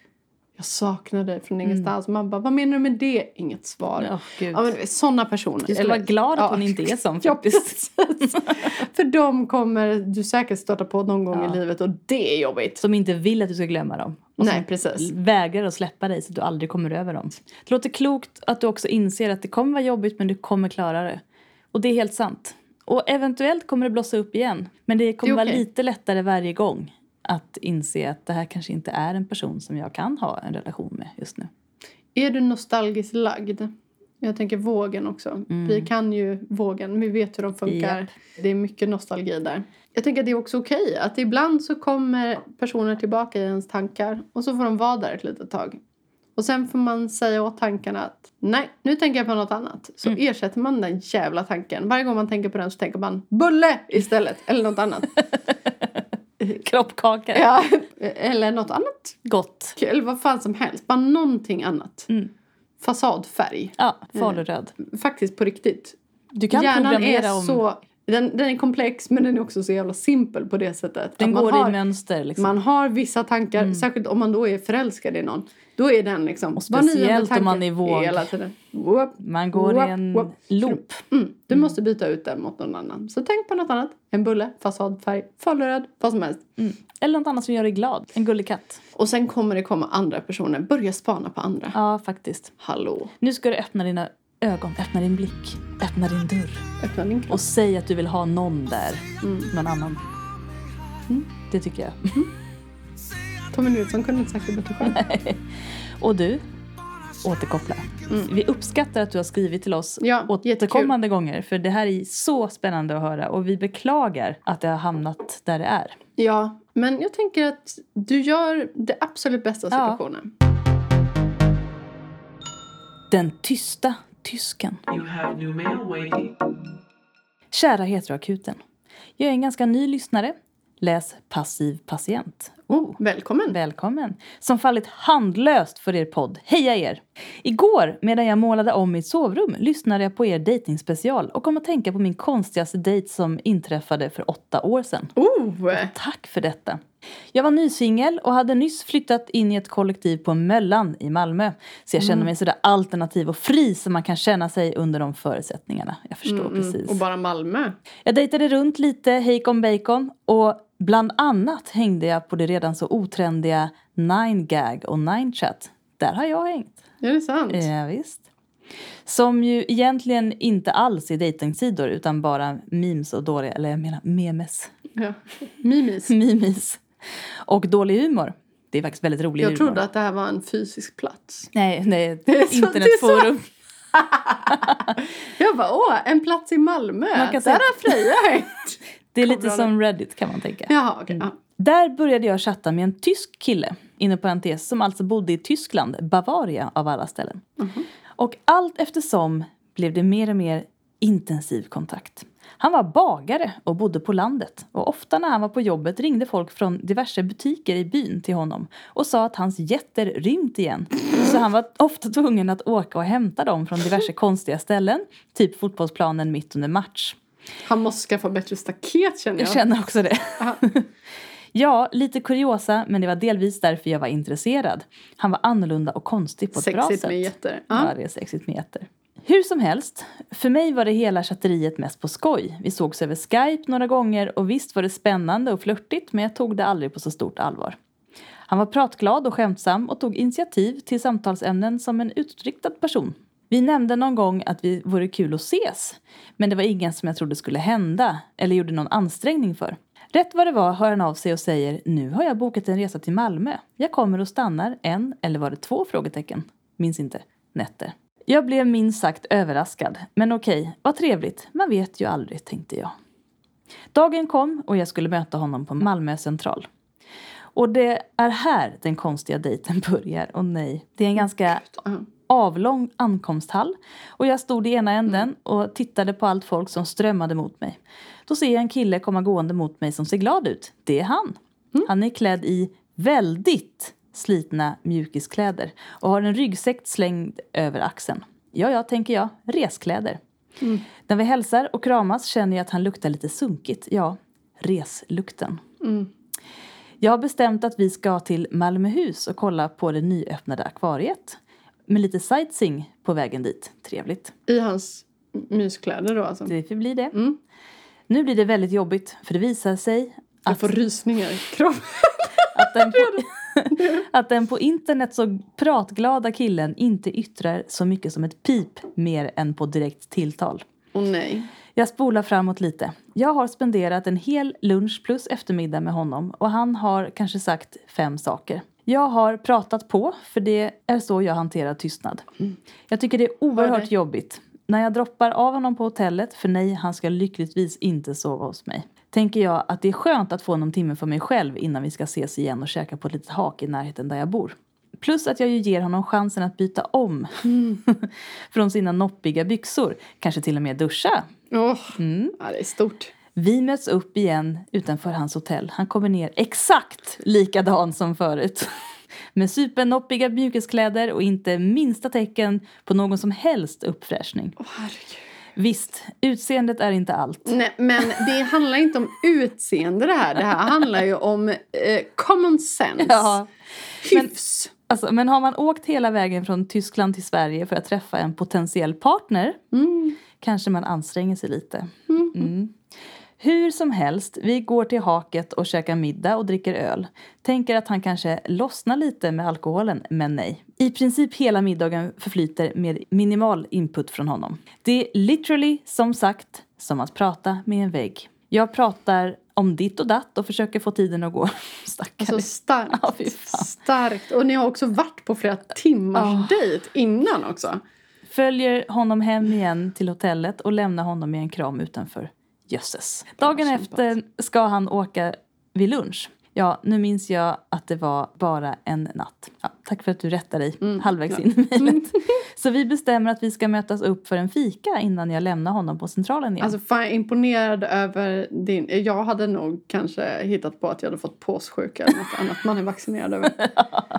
jag saknar dig från ingenstans. Man bara, vad menar du med det? Inget svar. Gud. Ja, men sådana personer. Du ska Eller- vara glad att ja. hon inte är sån faktiskt. För de kommer du säkert stöta på någon gång Ja. i livet och det är jobbigt. Som inte vill att du ska glömma dem. Och Nej, precis. vägrar att släppa dig så att du aldrig kommer över dem. Det låter klokt att du också inser att det kommer vara jobbigt men du kommer klara det. Och det är helt sant. Och eventuellt kommer det blossa upp igen. Men det kommer Det vara lite lättare varje gång att inse att det här kanske inte är en person som jag kan ha en relation med just nu. Är du nostalgiskt lagd? Jag tänker vågen också. Vi kan ju vågen, vi vet hur de funkar. Japp. Det är mycket nostalgi där. Jag tänker att det är också okej. Att ibland så kommer personer tillbaka i ens tankar och så får de vara där ett litet tag. Och sen får man säga åt tankarna att nej, nu tänker jag på något annat. Så ersätter man den jävla tanken. Varje gång man tänker på den så tänker man bulle istället. Eller något annat. Kroppkaka. ja, eller något annat. Gott. Eller vad fan som helst. Bara någonting annat. Mm. Fasadfärg. Ja, faluröd. Faktiskt på riktigt. Du kan Hjärnan programmera är om... så... Den, den är komplex men den är också så jävla simpel på det sättet. Den går har, i mönster liksom. Man har vissa tankar, särskilt om man då är förälskad i någon. Då är den liksom... Och speciellt om man är våg. Hela tiden. Whoop, Man går whoop, i en whoop. loop. Mm, du måste byta ut den mot någon annan. Så tänk på något annat. En bulle, fasadfärg, faluröd, vad som helst. Mm. Eller något annat som gör dig glad. En gullig katt. Och sen kommer det komma andra personer. Börja spana på andra. Ja, faktiskt. Hallå, Nu ska du öppna dina ögon, öppna din blick, öppna din dörr. öppna din kropp. Och säg att du vill ha någon där. Någon annan. Det tycker jag. Tommy Nilsson kunde inte sagt det bättre själv. Och du, återkoppla. Vi uppskattar att du har skrivit till oss Ja, återkommande gånger. För det här är så spännande att höra. Och vi beklagar att det har hamnat där det är. Ja, men jag tänker att du gör det absolut bästa av Ja. situationen. Den tysta tysken. You have new mail waiting. Kära heteroakuten. Jag är en ganska ny lyssnare. Läs passiv patient. Oh, Välkommen! Välkommen! Som fallit handlöst för er podd. Heja er! Igår, medan jag målade om mitt sovrum, lyssnade jag på er datingspecial och kom att tänka på min konstigaste dejt som inträffade för åtta år sedan. Oh! Tack för detta! Jag var nysingel och hade nyss flyttat in i ett kollektiv på Möllan i Malmö. Så jag kände mig sådär alternativ och fri som man kan känna sig under de förutsättningarna. Jag förstår precis. Mm, Och bara Malmö. Jag dejtade runt lite hejkon bacon och bland annat hängde jag på det redan så otrendiga 9gag och 9chat. Där har jag hängt. Är det sant? Ja, visst. Som ju egentligen inte alls är dejtingsidor utan bara memes och dåliga, eller jag menar memes. Ja. Mimis. Mimis. Och dålig humor. Det är faktiskt väldigt rolig Jag humor. trodde att det här var en fysisk plats. Nej, nej, är så- det är så- internetforum. Jag bara, åh, en plats i Malmö. Man kan Där har Freja hängt. Det är lite som Reddit kan man tänka. Jaha, okej. ja. Där började jag chatta med en tysk kille, inom parentes, som alltså bodde i Tyskland, Bavaria av alla ställen. Och allt eftersom blev det mer och mer intensiv kontakt. Han var bagare och bodde på landet. Och ofta när han var på jobbet ringde folk från diverse butiker i byn till honom och sa att hans getter rymt igen. Så han var ofta tvungen att åka och hämta dem från diverse konstiga ställen, typ fotbollsplanen mitt under match. Han måste skaffa bättre staket känner jag. Jag känner också det. Aha. Ja, lite kuriosa, men det var delvis därför jag var intresserad. Han var annorlunda och konstig på ett bra Sexigt sätt. med getter. Ja, Ja. det är sexigt med getter. Hur som helst, för mig var det hela chatteriet mest på skoj. Vi sågs över Skype några gånger och visst var det spännande och flörtigt men jag tog det aldrig på så stort allvar. Han var pratglad och skämtsam och tog initiativ till samtalsämnen som en utåtriktad person. Vi nämnde någon gång att vi vore kul att ses, men det var ingen som jag trodde skulle hända eller gjorde någon ansträngning för. Rätt vad det var hör han av sig och säger nu har jag bokat en resa till Malmö. Jag kommer och stannar en, eller var det två frågetecken? Minns inte. Nätter. Jag blev minst sagt överraskad. Men okej, vad trevligt. Man vet ju aldrig, tänkte jag. Dagen kom och jag skulle möta honom på Malmö central. Och det är här den konstiga dejten börjar. Och nej, det är en ganska Ja. avlång ankomsthall och jag stod i ena änden och tittade på allt folk som strömmade mot mig. Då ser jag en kille komma gående mot mig som ser glad ut. Det är han. Han är klädd i väldigt slitna mjukiskläder och har en ryggsäck slängd över axeln. Ja, ja, tänker jag. Reskläder. När vi hälsar och kramas känner jag att han luktar lite sunkigt. Ja, reslukten. Jag har bestämt att vi ska till Malmöhus och kolla på det nyöppnade akvariet. Med lite sightseeing på vägen dit. Trevligt. I hans myskläder då alltså. Det får bli det. Mm. Nu blir det väldigt jobbigt för det visar sig Jag att, får rysningar i kroppen. att, den på, att den på internet så pratglada killen inte yttrar så mycket som ett pip mer än på direkt tilltal. Åh nej. Jag spolar framåt lite. Jag har spenderat en hel lunch plus eftermiddag med honom och han har kanske sagt fem saker. Jag har pratat på, för det är så jag hanterar tystnad. Jag tycker det är oerhört dig. jobbigt. När jag droppar av honom på hotellet, för nej, han ska lyckligtvis inte sova hos mig. Tänker jag att det är skönt att få någon timme för mig själv innan vi ska ses igen och käka på ett litet hak i närheten där jag bor. Plus att jag ju ger honom chansen att byta om från sina noppiga byxor. Kanske till och med duscha. Åh, ja, det är stort. Vi möts upp igen utanför hans hotell. Han kommer ner exakt likadan som förut. Med supernoppiga mjukiskläder och inte minsta tecken på någon som helst uppfräschning. Åh, herregud. Visst, utseendet är inte allt. Nej, men det handlar inte om utseende det här. Det här handlar ju om eh, common sense. Ja, men- Hyfs. alltså, men har man åkt hela vägen från Tyskland till Sverige för att träffa en potentiell partner Mm. kanske man anstränger sig lite. Mm. Hur som helst, vi går till haket och käkar middag och dricker öl. Tänker att han kanske lossnar lite med alkoholen, men nej. I princip hela middagen förflyter med minimal input från honom. Det är literally, som sagt, som att prata med en vägg. Jag pratar om ditt och datt och försöker få tiden att gå. Stackare. Alltså starkt. Ja, starkt. Och ni har också varit på flera timmars Ja. dejt innan också. Följer honom hem igen till hotellet och lämnar honom med en kram utanför. Jösses. Dagen efter ska han åka vid lunch. Ja, nu minns jag att det var bara en natt. Ja, tack för att du rättar dig halvvägs in i mejlet. Så vi bestämmer att vi ska mötas upp för en fika innan jag lämnar honom på centralen igen. Alltså fan imponerad över din... Jag hade nog kanske hittat på att jag hade fått påssjuka eller något annat man är vaccinerad över.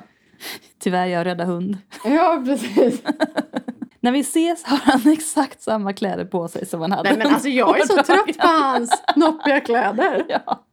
Tyvärr, jag rädda hund. Ja precis. När vi ses har han exakt samma kläder på sig som han hade Nej men alltså jag är så trött på hans noppiga kläder. Ja.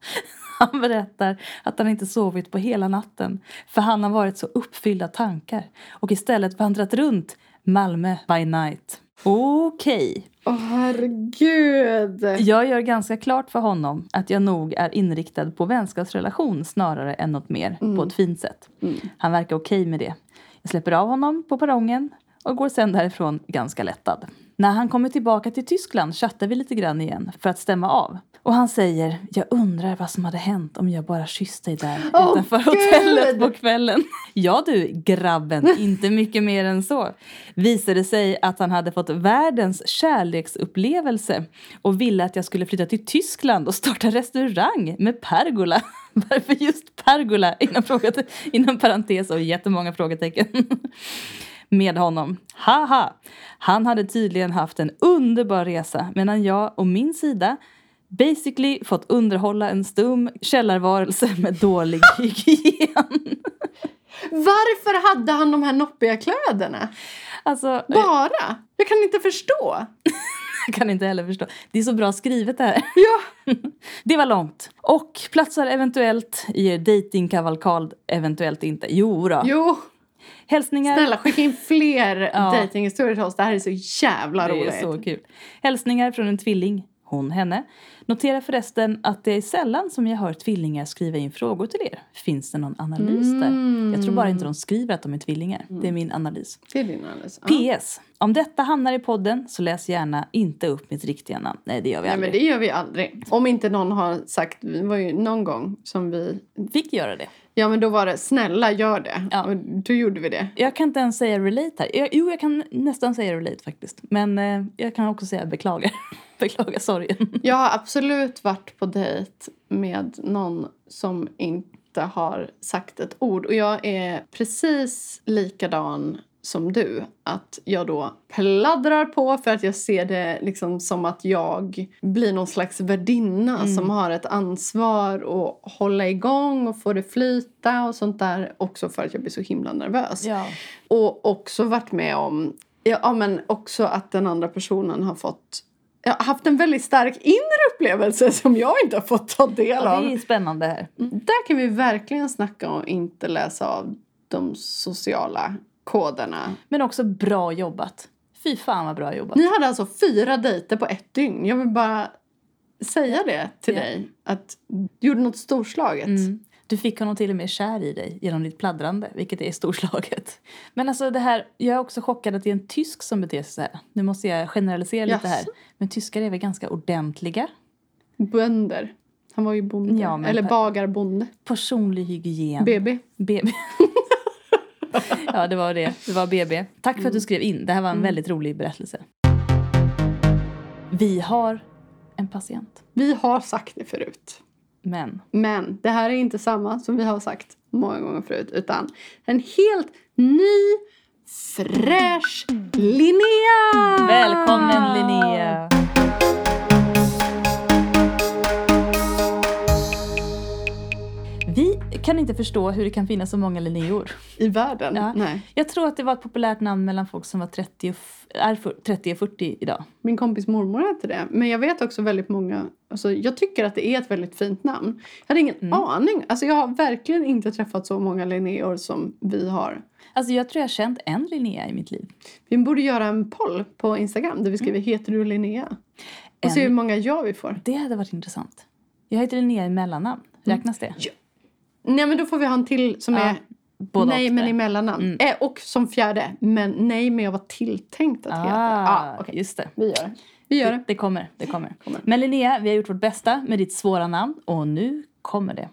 Han berättar att han inte sovit på hela natten för han har varit så uppfylld av tankar och istället vandrat runt Malmö by night. Okej. Åh herregud. Jag gör ganska klart för honom att jag nog är inriktad på vänskapsrelation snarare än något mer på ett fint sätt. Han verkar okej med det. Jag släpper av honom på perrongen och går sen därifrån ganska lättad. När han kommer tillbaka till Tyskland chattar vi lite grann igen för att stämma av. Och han säger, jag undrar vad som hade hänt om jag bara kysste dig där Åh, utanför Gud! hotellet på kvällen. Ja du, grabben, inte mycket mer än så. Visade sig att han hade fått världens kärleksupplevelse och ville att jag skulle flytta till Tyskland och starta restaurang med pergola. Varför just pergola? Inom, frågat, inom parentes och jättemånga frågetecken. Med honom. Haha! Han hade tydligen haft en underbar resa medan jag och min sida basically fått underhålla en stum källarvarelse med dålig hygien. Varför hade han de här noppiga kläderna? Alltså, Bara? Jag kan inte förstå. jag kan inte heller förstå. Det är så bra skrivet det här. Ja. Det var långt. Och platsar eventuellt i er datingkavalkad, eventuellt inte. Jo då. Jo, Hälsningar. snälla skicka in fler Ja. datinghistorier till oss. Det här är så jävla Det roligt. är så kul. Hälsningar från en tvilling, hon, henne. Notera förresten att det är sällan som jag hör tvillingar skriva in frågor till er. Finns det någon analys där? Jag tror bara inte de skriver att de är tvillingar. Det är min analys. Det är din analys. Ja. PS. Om detta hamnar i podden så läs gärna inte upp mitt riktiga namn. Nej, det gör vi Nej men aldrig. det gör vi aldrig. Om inte någon har sagt, det var ju någon gång som vi, Fick göra det. Ja men då var det snälla gör det. Ja. Och då gjorde vi det. Jag kan inte ens säga relate här. Jag, jo, jag kan nästan säga relate faktiskt. Men eh, jag kan också säga beklagar. beklagar sorgen. Jag har absolut varit på dejt med någon som inte har sagt ett ord. Och jag är precis likadan som du. Att jag då pladdrar på för att jag ser det liksom som att jag blir någon slags värdinna som har ett ansvar att hålla igång och få det flyta och sånt där. Också för att jag blir så himla nervös. Ja. Och också varit med om ja, ja, men också att den andra personen har fått jag har haft en väldigt stark inre upplevelse som jag inte har fått ta del Ja, av. det är spännande här. Där kan vi verkligen snacka om att inte läsa av de sociala koderna. Men också bra jobbat. Fy fan vad bra jobbat. Ni hade alltså fyra dejter på ett dygn. Jag vill bara säga det till Ja. dig. Att du gjorde något storslaget. Mm. Du fick honom till och med kär i dig genom ditt pladdrande, vilket är storslaget. Men alltså det här, jag är också chockad att det är en tysk som beter sig så här. Nu måste jag generalisera lite här. Men tyskar är väl ganska ordentliga? Bönder Han var ju bonde. Ja, Eller bagarbonde. Personlig hygien. BB. BB. ja, det var det. Det var BB. Tack för att Mm. du skrev in. Det här var en väldigt rolig berättelse. Vi har en patient. Vi har sagt det förut. Men Men det här är inte samma som vi har sagt många gånger förut. Utan en helt ny, fräsch Linnea! välkommen Linnea! Vi kan inte förstå hur det kan finnas så många Linneor. I världen? Ja. Nej. Jag tror att det var ett populärt namn mellan folk som var 30 och, är för- 30 och 40 idag. Min kompis mormor hette det. Men jag vet också väldigt många... Alltså, jag tycker att det är ett väldigt fint namn. Jag hade ingen Mm. aning. Alltså, jag har verkligen inte träffat så många Linneor som vi har. Alltså jag tror jag har känt en Linnea i mitt liv. Vi borde göra en poll på Instagram där vi skriver Heter du Linnea? Och se En- hur många ja vi får. Det hade varit intressant. Jag heter Linnea i mellannamn. Räknas det? Nej men då får vi ha en till som Ja, är Både nej men i mellannamn. Eh, och som fjärde, men nej men jag var tilltänkt att heta. Ah, Ah, okej. just det. Vi gör det. Vi gör Det, det. det kommer. Det kommer. Kommer. Men Linnea, vi har gjort vårt bästa med ditt svåra namn och nu kommer det.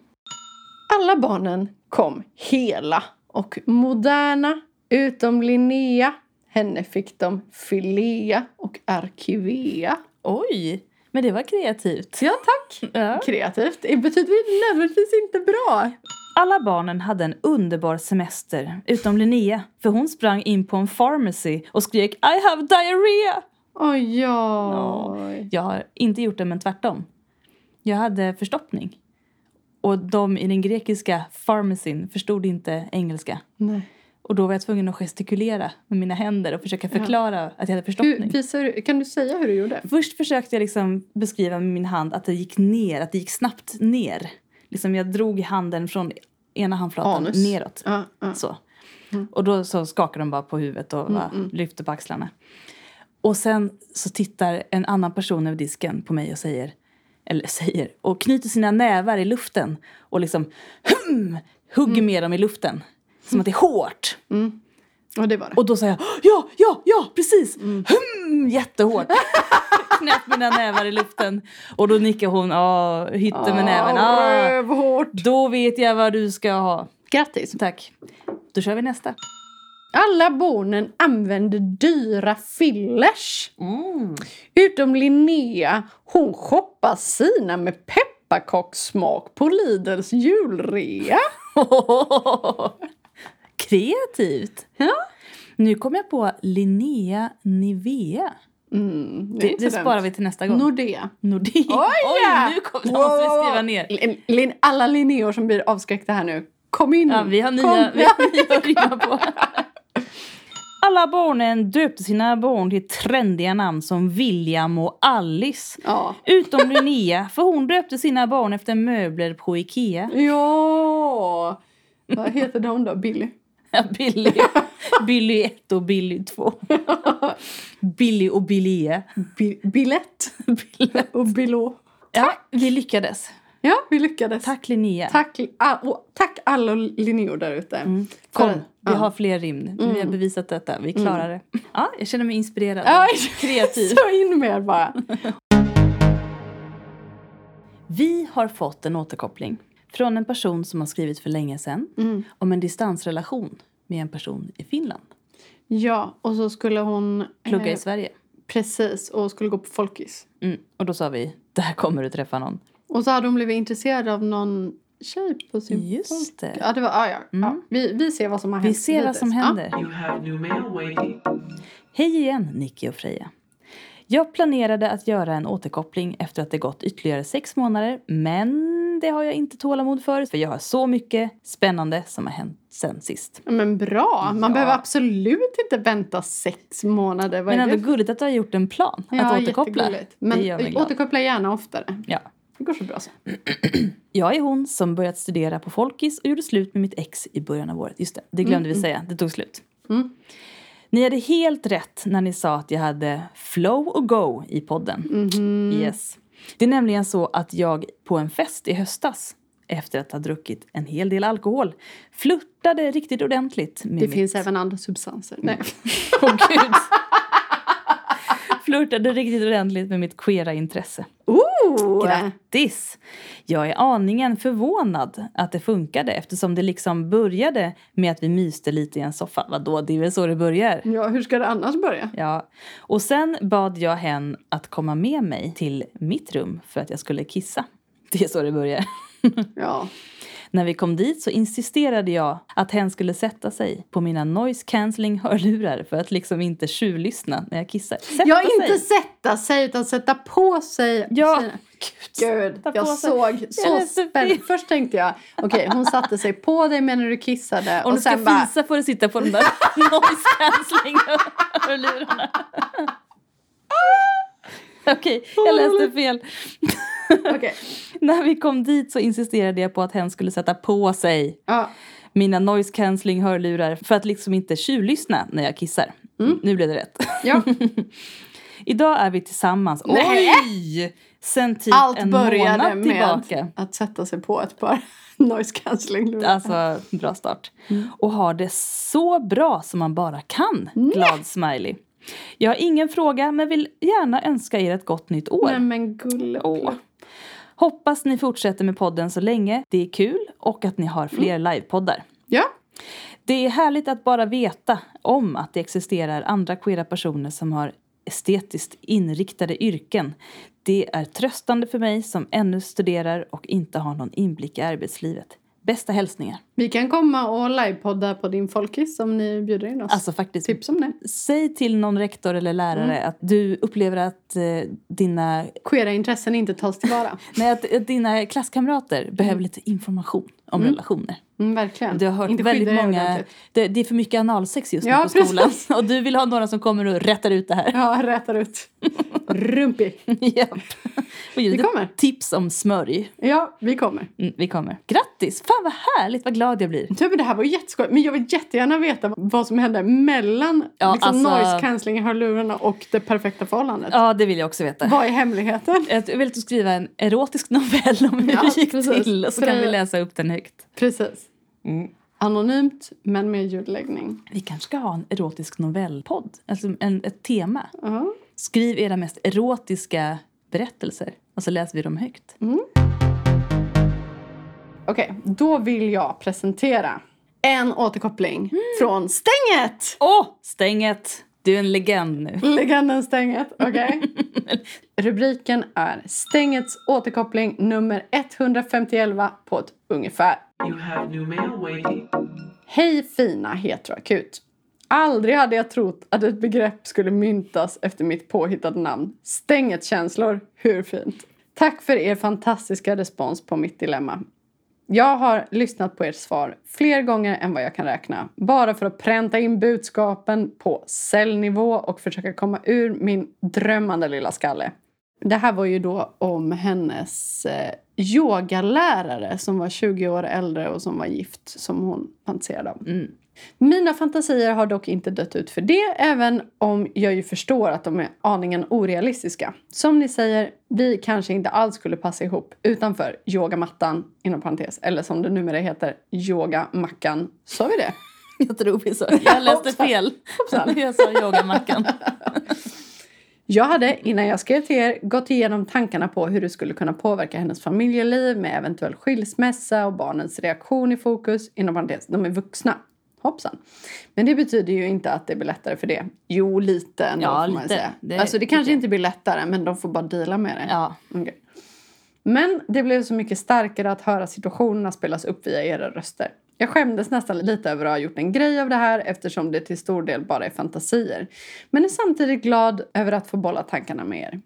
Alla barnen kom hela och moderna utom Linnea. Henne fick de filea och arkivea. Oj, men det var kreativt. Ja tack! Ja. Kreativt. Det betyder nödvändigtvis inte bra. Alla barnen hade en underbar semester, utom Linnea. För hon sprang in på en pharmacy och skrek I have diarrhea! Oj, Ja. oj. Jag har inte gjort det, men tvärtom. Jag hade förstoppning. Och de i den grekiska pharmacyn förstod inte engelska. Nej. Och då var jag tvungen att gestikulera med mina händer och försöka förklara att jag hade Hur, förstoppning. visar, du- kan du säga hur du gjorde? Först försökte jag liksom beskriva med min hand att det gick ner, att det gick snabbt ner. Liksom jag drog handen från ena handflatan Anus. neråt. Ja, ja. Så. Och då så skakade de bara på huvudet och bara lyfte på axlarna. Och sen så tittar en annan person över disken på mig och säger, eller säger, och knyter sina nävar i luften och liksom hum, hugger med dem i luften. Som att det är hårt. Och det var det. Och då säger jag ja, ja, ja, precis. Hum, jättehårt. Knäpp mina nävar i luften. Och då nickar hon, ja, hytte med näven. Ah, Rövhårt. då vet jag vad du ska ha. Grattis. Tack. Då kör vi nästa. Alla barnen använde dyra fillers. Utom Linnea. Hon shoppar sina med pepparkakssmak på Lidls julrea. Kreativt. Ja. Nu kom jag på Linnea Nivea. Mm, Det, det sparar vi till nästa gång. Nordea. Nordea. Oj! Oj, nu kom, det måste vi skriva ner. Lin, alla Linneor som blir avskräckta här nu. Kom in. Ja, vi har Kom. nya, vi har nya att rimma på. Alla barnen döpte sina barn till trendiga namn som William och Alice. Ja. Utom Linnea, för hon döpte sina barn efter möbler på Ikea. Ja. Vad heter de då? Billy? Billy, Billy 1 och Billy 2. Billy och Billy. Bi billett. Och Bilå. Ja, vi lyckades. Ja, vi lyckades. Tack Linnea. Tack, och tack alla Linneor där ute. Kom, För- vi ja. har fler rim nu. Vi har bevisat detta. Vi klarar det. Ja, jag känner mig inspirerad. Ja, Kreativ. Så in med bara. Vi har fått en återkoppling från en person som har skrivit för länge sedan om en distansrelation med en person i Finland. Ja, och så skulle hon... Plugga i eh, Sverige. Precis, och skulle gå på folkis. Mm. Och då sa vi, där kommer du träffa någon. Och så hade hon blivit intresserad av någon tjej på sin Just folk- det. Ja, det var, ah, ja, ja. Vi, vi ser vad som har Vi hänt. ser vad som hittills. händer. Waiting. Hej igen, Nicky och Freja. Jag planerade att göra en återkoppling efter att det gått ytterligare sex månader, men det har jag inte tålamod för, för jag har så mycket spännande som har hänt sen sist. Men bra, man Ja. behöver absolut inte vänta sex månader. Vad Men ändå det? gulligt att du har gjort en plan att Ja, återkoppla. jättegulligt. Men återkoppla gärna oftare. Ja. Det går så bra så. Jag är hon som börjat studera på Folkis och gjorde slut med mitt ex i början av året. Just det, det glömde vi säga. Det tog slut. Mm. Ni hade helt rätt när ni sa att jag hade flow och go i podden. Mhm. Yes. Det är nämligen så att jag på en fest i höstas efter att ha druckit en hel del alkohol flörtade riktigt ordentligt med Det mitt... finns även andra substanser. Nej. Åh gud! flörtade riktigt ordentligt med mitt queera intresse. Oh! Oh! Grattis! Jag är aningen förvånad att det funkade eftersom det liksom började med att vi myste lite i en soffa. Vadå, det är väl så det börjar? Ja, hur ska det annars börja? Ja. Och sen bad jag hen att komma med mig till mitt rum för att jag skulle kissa. Det är så det börjar. Ja. När vi kom dit så insisterade jag att hen skulle sätta sig på mina noise cancelling hörlurar för att liksom inte tjuvlyssna när jag kissar. Sätta Ja, sig. inte sätta sig utan sätta på sig. Ja, sina- gud. Gud, jag sig. såg så spänd. Först tänkte jag, okej hon satte sig på dig medan du kissade. Om och du ska sen bara, fisa får du sitta på de där noise cancelling hörlurarna. Okej, jag läste fel. okej. När vi kom dit så insisterade jag på att hen skulle sätta på sig Ja, mina noise cancelling hörlurar för att liksom inte tjuvlyssna när jag kissar. Nu blev det rätt. ja. Idag är vi tillsammans. Nej! Oj! Sen typ Allt en började månad med tillbaka. att sätta sig på ett par noise cancelling Alltså, bra start. Och har det så bra som man bara kan. Glad smiley. Jag har ingen fråga men vill gärna önska er ett gott nytt år. Nej men gulle. Åh. Hoppas ni fortsätter med podden så länge. Det är kul och att ni har fler livepoddar. Ja, Det är härligt att bara veta om att det existerar andra queera personer som har estetiskt inriktade yrken. Det är tröstande för mig som ännu studerar och inte har någon inblick i arbetslivet. Bästa hälsningar. vi kan komma och livepodda på din folkis om ni bjuder in oss. Alltså faktiskt, Tips om det. säg till någon rektor eller lärare att du upplever att eh, dina, Queera intressen inte tas tillvara. nej, att, att dina klasskamrater behöver lite information om relationer. Mm, verkligen. Du har hört inte väldigt många, ordentligt. det, det är för mycket analsex just nu Ja, på skolan. precis. Och du vill ha några som kommer och rättar ut det här. Ja, rätar ut. Rumpi. Japp. Och Vi kommer. tips om smörj. Ja, vi kommer. Mm, vi kommer. Grattis! Fan vad härligt, vad glad jag blir. Du, men det här var jätteskoj. Men jag vill jättegärna veta vad som hände mellan Ja, liksom, alltså- noise cancelling hörlurarna och det perfekta förhållandet. Ja, det vill jag också veta. Vad är hemligheten? Jag vill att du skriva en erotisk novell om hur Ja, det gick precis. till och så kan vi läsa upp den högt. Precis. Mm. Anonymt, men med ljudläggning. Vi kanske ska ha en erotisk novellpodd, alltså en, ett tema. Ja. Skriv era mest erotiska berättelser och så läser vi dem högt. Okej, då vill jag presentera en återkoppling Mm. från Stänget! Åh, stänget! Du är en legend nu. Legenden Stänget, okej? Rubriken är Stängets återkoppling nummer 151 på ett ungefär. You have new mail waiting. Hej fina heteroakut. Aldrig hade jag trott att ett begrepp skulle myntas efter mitt påhittade namn. Stänget känslor, hur fint? Tack för er fantastiska respons på mitt dilemma. Jag har lyssnat på ert svar fler gånger än vad jag kan räkna. Bara för att pränta in budskapen på cellnivå och försöka komma ur min drömmande lilla skalle. Det här var ju då om hennes eh, yogalärare som var 20 år äldre och som var gift som hon fantiserade om. Mm. Mina fantasier har dock inte dött ut för det, även om jag ju förstår att de är aningen orealistiska. Som ni säger, vi kanske inte alls skulle passa ihop utanför yogamattan, inom parentes, eller som det numera heter, yogamackan. Sa vi det? Jag tror vi sa Jag läste fel. Jag sa yogamackan. Jag hade innan jag skrev till er gått igenom tankarna på hur det skulle kunna påverka hennes familjeliv med eventuell skilsmässa och barnens reaktion i fokus. Inom parentes, de är vuxna. Hoppsan. Men det betyder ju inte att det blir lättare för det. Jo, lite ändå Ja, får man lite. säga. Det alltså det kanske jag. inte blir lättare men de får bara deala med det. Ja. Okej. Men det blev så mycket starkare att höra situationerna spelas upp via era röster. Jag skämdes nästan lite över att ha gjort en grej av det här eftersom det till stor del bara är fantasier. Men är samtidigt glad över att få bolla tankarna med er.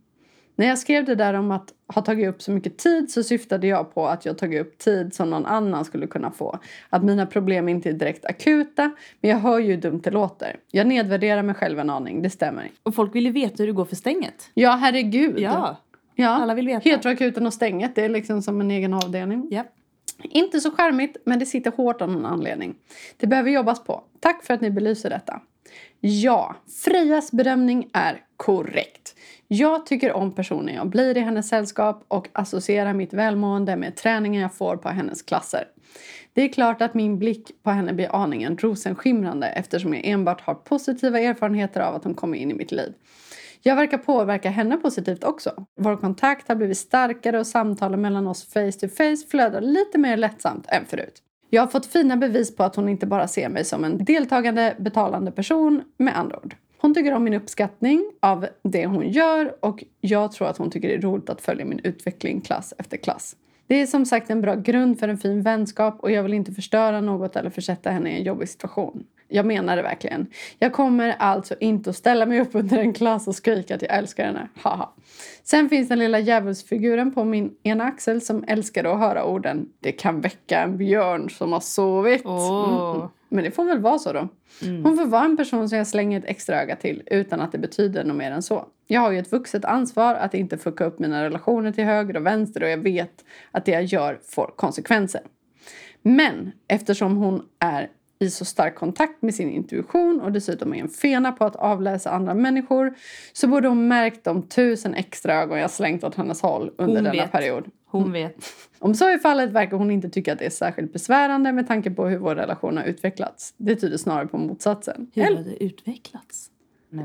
När jag skrev det där om att ha tagit upp så mycket tid så syftade jag på att jag tagit upp tid som någon annan skulle kunna få. Att mina problem inte är direkt akuta, men jag hör ju hur dumt det låter. Jag nedvärderar mig själv en aning, det stämmer. Och folk vill ju veta hur det går för stänget. Ja, herregud. Ja. ja. alla vill veta. Heteroakuten och stänget, det är liksom som en egen avdelning. Ja. Inte så charmigt, men det sitter hårt av någon anledning. Det behöver jobbas på. Tack för att ni belyser detta. Ja, Frejas bedömning är korrekt. Jag tycker om personen jag blir i hennes sällskap och associerar mitt välmående med träningen jag får på hennes klasser. Det är klart att min blick på henne blir aningen rosenskimrande eftersom jag enbart har positiva erfarenheter av att hon kommer in i mitt liv. Jag verkar påverka henne positivt också. Vår kontakt har blivit starkare och samtalen mellan oss face to face flödar lite mer lättsamt än förut. Jag har fått fina bevis på att hon inte bara ser mig som en deltagande, betalande person med andra ord. Hon tycker om min uppskattning av det hon gör och jag tror att hon tycker det är roligt att följa min utveckling klass efter klass. Det är som sagt en bra grund för en fin vänskap och jag vill inte förstöra något eller försätta henne i en jobbig situation. Jag menar det verkligen. Jag kommer alltså inte att ställa mig upp under en klass och skrika att jag älskar henne. Haha. Sen finns den lilla djävulsfiguren på min ena axel som älskade att höra orden Det kan väcka en björn som har sovit. Åh. Mm. Men det får väl vara så då. Hon får vara en person som jag slänger ett extra öga till utan att det betyder något mer än så. Jag har ju ett vuxet ansvar att inte fucka upp mina relationer till höger och vänster och jag vet att det jag gör får konsekvenser. Men eftersom hon är i så stark kontakt med sin intuition och dessutom är en fena på att avläsa andra människor så borde hon märkt de tusen extra ögon jag slängt åt hennes håll under Hon denna vet. period. Hon vet. Om så är fallet verkar hon inte tycka att det är särskilt besvärande med tanke på hur vår relation har utvecklats. Det tyder snarare på motsatsen. Hur har det utvecklats?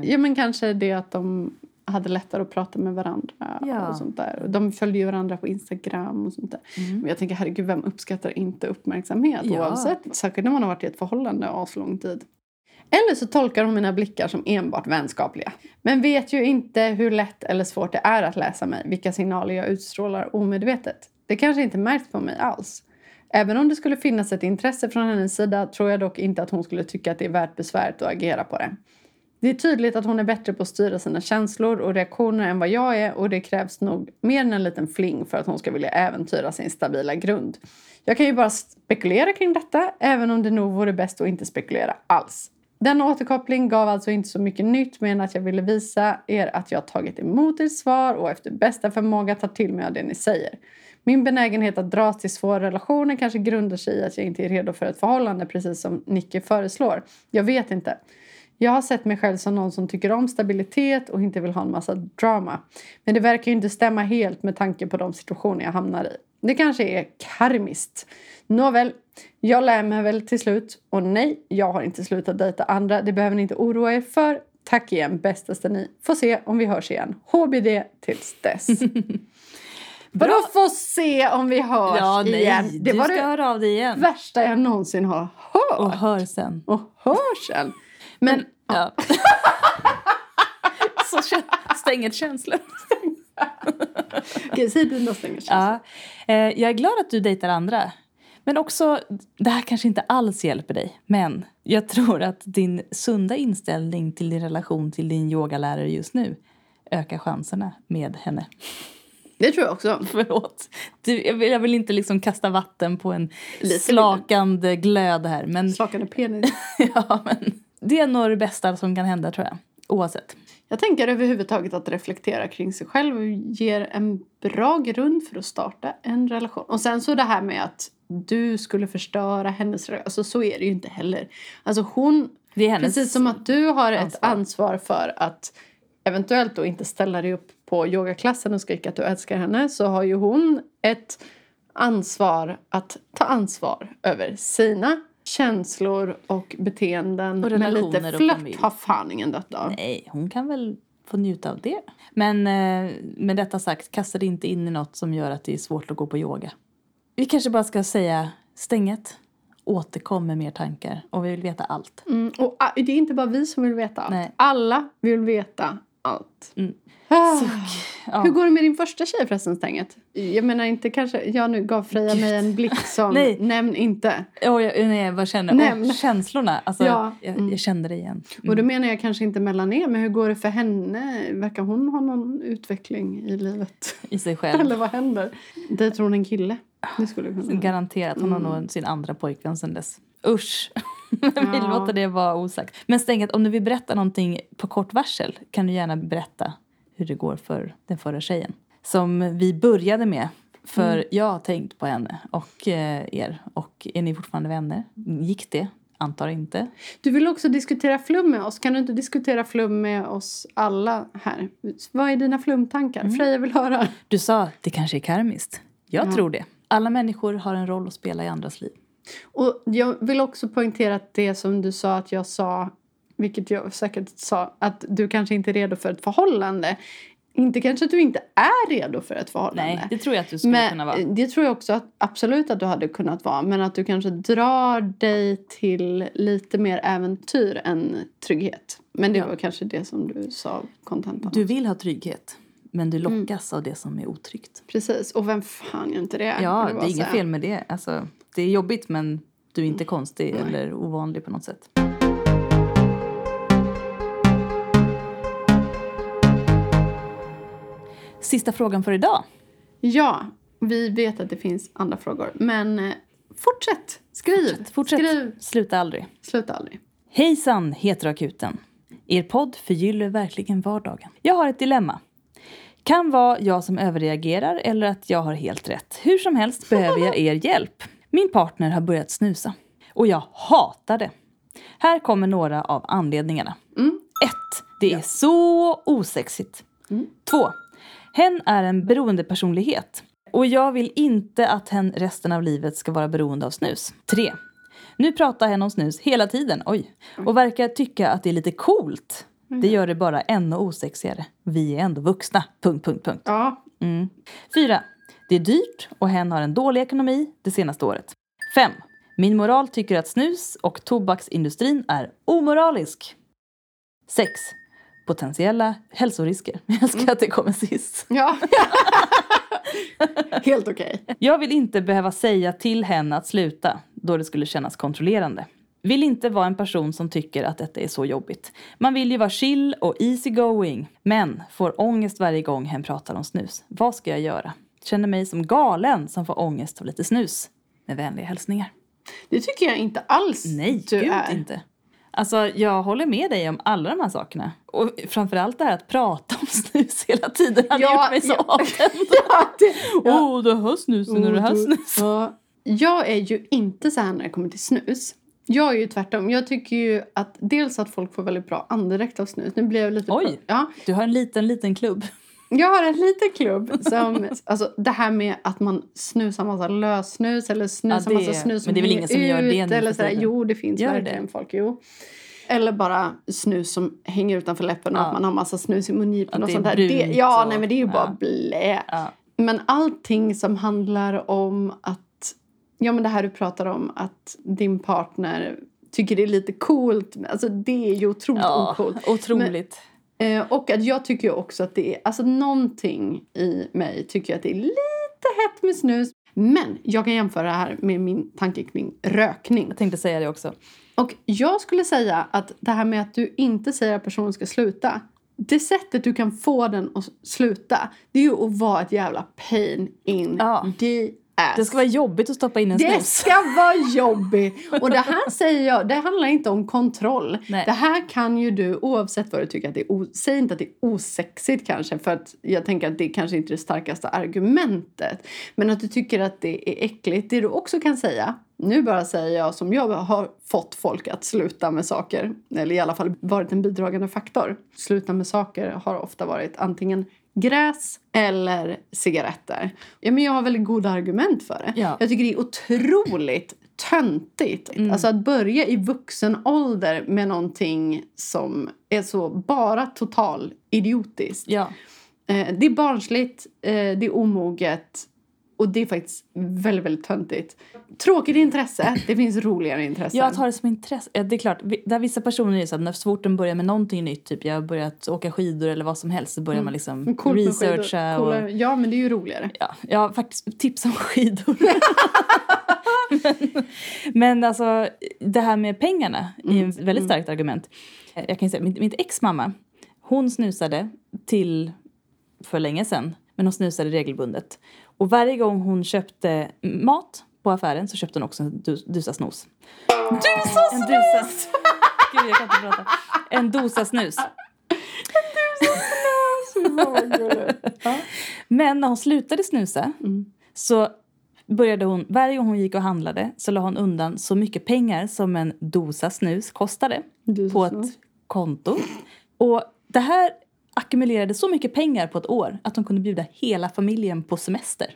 ja, men kanske det att de hade lättare att prata med varandra Ja. och sånt där. De följde ju varandra på Instagram och sånt där. Men jag tänker, herregud, vem uppskattar inte uppmärksamhet Ja. oavsett? Säkert när man har varit i ett förhållande aslång tid. Eller så tolkar hon mina blickar som enbart vänskapliga. Men vet ju inte hur lätt eller svårt det är att läsa mig, vilka signaler jag utstrålar omedvetet. Det kanske inte märks på mig alls. Även om det skulle finnas ett intresse från hennes sida tror jag dock inte att hon skulle tycka att det är värt besväret att agera på det. Det är tydligt att hon är bättre på att styra sina känslor och reaktioner än vad jag är och det krävs nog mer än en liten fling för att hon ska vilja äventyra sin stabila grund. Jag kan ju bara spekulera kring detta, även om det nog vore bäst att inte spekulera alls. Denna återkoppling gav alltså inte så mycket nytt men att jag ville visa er att jag tagit emot ert svar och efter bästa förmåga tar till mig av det ni säger. Min benägenhet att dras till svåra relationer kanske grundar sig i att jag inte är redo för ett förhållande precis som Nicky föreslår. Jag vet inte. Jag har sett mig själv som någon som tycker om stabilitet och inte vill ha en massa drama. Men det verkar ju inte stämma helt med tanke på de situationer jag hamnar i. Det kanske är karmiskt. Nåväl, jag lär mig väl till slut. Och nej, jag har inte slutat dejta andra. Det behöver ni inte oroa er för. Tack igen, bästaste ni. Får se om vi hörs igen. HBD tills dess. Vadå få se om vi hörs Ja, nej. igen? Det du var ska det höra av dig igen. värsta jag någonsin har hört. Och hör sen. Och hörseln. Men, Ja. Så kä- stäng ett känslor. okej, säg dina stängningskänslor. Ja. Eh, jag är glad att du dejtar andra. Men också, det här kanske inte alls hjälper dig. Men jag tror att din sunda inställning till din relation till din yogalärare just nu ökar chanserna med henne. Det tror jag också. Förlåt. Du, jag, vill, jag vill inte liksom kasta vatten på en Lite slakande glöd här. Men, Slakande penis. ja, men det är nog det bästa som kan hända tror jag. Oavsett. Jag tänker överhuvudtaget att reflektera kring sig själv ger en bra grund för att starta en relation. Och sen så det här med att du skulle förstöra hennes relation. Alltså så är det ju inte heller. Alltså hon, precis som att du har ett ansvar. ansvar för att eventuellt då inte ställa dig upp på yogaklassen och skrika att du älskar henne så har ju hon ett ansvar att ta ansvar över sina känslor och beteenden. Och Men lite flört har fan ingen dött av. Nej, hon kan väl få njuta av det. Men eh, med detta sagt, kasta dig inte in i något som gör att det är svårt att gå på yoga. Vi kanske bara ska säga stänget. Återkom med mer tankar och vi vill veta allt. Mm, och ah, det är inte bara vi som vill veta allt. Nej. Alla vill veta allt. Mm. Ah. ja. Hur går det med din första tjej förresten, Stänget? Jag menar inte kanske, jag nu gav Freja mig en blick som, Nej. nämn inte. Oj, jag, nej, vad känner Åh, men- känslorna. Alltså, Ja, jag, mm. jag kände det igen. Och då menar jag kanske inte mellan er, men hur går det för henne? Verkar hon ha någon utveckling i livet? I sig själv. Eller vad händer? Det tror hon en kille. Det skulle kunna. Garanterat. Hon har Mm. nog sin andra pojkvän sen dess. Usch! Vi Ja. låter det vara osagt. Men Stänget, om du vill berätta någonting på kort varsel kan du gärna berätta hur det går för den förra tjejen. Som vi började med. För Mm. jag har tänkt på henne och eh, er. Och är ni fortfarande vänner? Gick det? Antar inte. Du vill också diskutera flum med oss. Kan du inte diskutera flum med oss alla här? Vad är dina flumtankar? Mm. Freja vill höra. Du sa det kanske är karmiskt. Jag Ja. tror det. Alla människor har en roll att spela i andras liv. Och jag vill också poängtera att det som du sa att jag sa vilket jag säkert sa, att du kanske inte är redo för ett förhållande. Inte kanske att du inte är redo för ett förhållande. Nej, det tror jag att du skulle men kunna vara. det tror jag också att absolut att du hade kunnat vara. Men att du kanske drar dig till lite mer äventyr än trygghet. Men det Ja. var kanske det som du sa kontentan. Du vill ha trygghet, men du lockas av det som är otryggt. Precis, och vem fan gör inte det? Ja, det bara är inget fel med det. Alltså, det är jobbigt, men du är inte konstig eller ovanlig på något sätt. Sista frågan för idag. Ja, vi vet att det finns andra frågor. Men eh, fortsätt, skriv. Fortsätt, fortsätt. Skriv, Sluta aldrig. sluta aldrig. Hejsan, Heteroakuten. Er podd förgyller verkligen vardagen. Jag har ett dilemma. Kan vara jag som överreagerar eller att jag har helt rätt. Hur som helst behöver jag er hjälp. Min partner har börjat snusa. Och jag hatar det. Här kommer några av anledningarna. 1. Det är så osexigt. 2. Hen är en beroendepersonlighet. Och jag vill inte att hen resten av livet ska vara beroende av snus. 3. Nu pratar hen om snus hela tiden, oj. Och verkar tycka att det är lite coolt. Det gör det bara ännu osexigare. Vi är ändå vuxna. Punkt, punkt, punkt. Ja, Mm. 4. Det är dyrt och hen har en dålig ekonomi det senaste året. 5. Min moral tycker att snus och tobaksindustrin är omoralisk. 6. Potentiella hälsorisker. Jag älskar att det kommer sist. ja. Helt okej. Jag vill inte behöva säga till henne att sluta, då det skulle kännas kontrollerande. Vill inte vara en person som tycker att detta är så jobbigt. Man vill ju vara chill och easy going, men får ångest varje gång hen pratar om snus. Vad ska jag göra? Känner mig som galen som får ångest av lite snus. Med vänliga hälsningar. Det tycker jag inte alls Nej, du gud är. inte. Alltså, jag håller med dig om alla de här sakerna. Och framförallt det här att prata om snus hela tiden hade Ja, gjort mig så ja. avtänd. Ja, det, Åh, oh, det här snusen och det här snusen. Ja. Jag är ju inte så här när det kommer till snus. Jag är ju tvärtom. Jag tycker ju att dels att folk får väldigt bra andedräkt av snus. Nu blir jag lite... Oj. Ja, Du har en liten, liten klubb. Jag har en liten klubb som... Alltså det här med att man snusar massa lössnus eller snusar Ja, det- massa snus men det är väl ingen som gör det nu eller sådär. Jo, det finns Gör det verkligen folk. Jo. Eller bara snus som hänger utanför läppen och Ja. att man har massa snus i mungipan Att och det sånt där. Det, ja, och- nej men det är ju bara ja. blä. Ja. Men allting som handlar om att... Ja, men det här du pratar om att din partner tycker det är lite coolt. Alltså det är ju otroligt Ja, ocoolt. otroligt. Eh, och att jag tycker också att det är... Alltså någonting i mig tycker att det är lite hett med snus. Men jag kan jämföra det här med min tanke kring rökning. Jag tänkte säga det också. Och jag skulle säga att det här med att du inte säger att personen ska sluta. Det sättet du kan få den att sluta, det är ju att vara ett jävla pain in Ja. the ass. Det ska vara jobbigt att stoppa in en Det snus. ska vara jobbigt! Och det här säger jag, det handlar inte om kontroll. Nej. Det här kan ju du, oavsett vad du tycker att det är, säg inte att det är osexigt kanske, för att jag tänker att det kanske inte är det starkaste argumentet. Men att du tycker att det är äckligt, det du också kan säga, nu bara säger jag som jag har fått folk att sluta med saker, eller i alla fall varit en bidragande faktor. Sluta med saker har ofta varit antingen gräs eller cigaretter. Ja, men jag har väldigt goda argument för det. Ja. Jag tycker det är otroligt töntigt. Alltså att börja i vuxen ålder med någonting som är så bara total idiotiskt. Ja. Eh, det är barnsligt, eh, det är omoget och det är faktiskt väldigt, väldigt töntigt. Tråkigt intresse, det finns roligare intressen. Jag tar det som intresse. Det är klart, där vissa personer är så att när så fort de börjar med någonting nytt, typ jag har börjat åka skidor eller vad som helst, så börjar man liksom coolt med skidor. researcha. Och, Ja, men det är ju roligare. ja, jag har faktiskt tips om skidor. men, men alltså, det här med pengarna är ju ett väldigt starkt argument. Jag kan ju säga, min, mitt ex-mamma, hon snusade till för länge sedan, men hon snusade regelbundet. Och varje gång hon köpte mat på affären så köpte hon också en dus, dusa snus. Dusa En dusa. Gud, jag kan inte prata. En dosa snus. Men när hon slutade snusa så började hon, varje gång hon gick och handlade så la hon undan så mycket pengar som en dosa snus kostade Dosa på ett konto. Och det här ackumulerade så mycket pengar på ett år att hon kunde bjuda hela familjen på semester.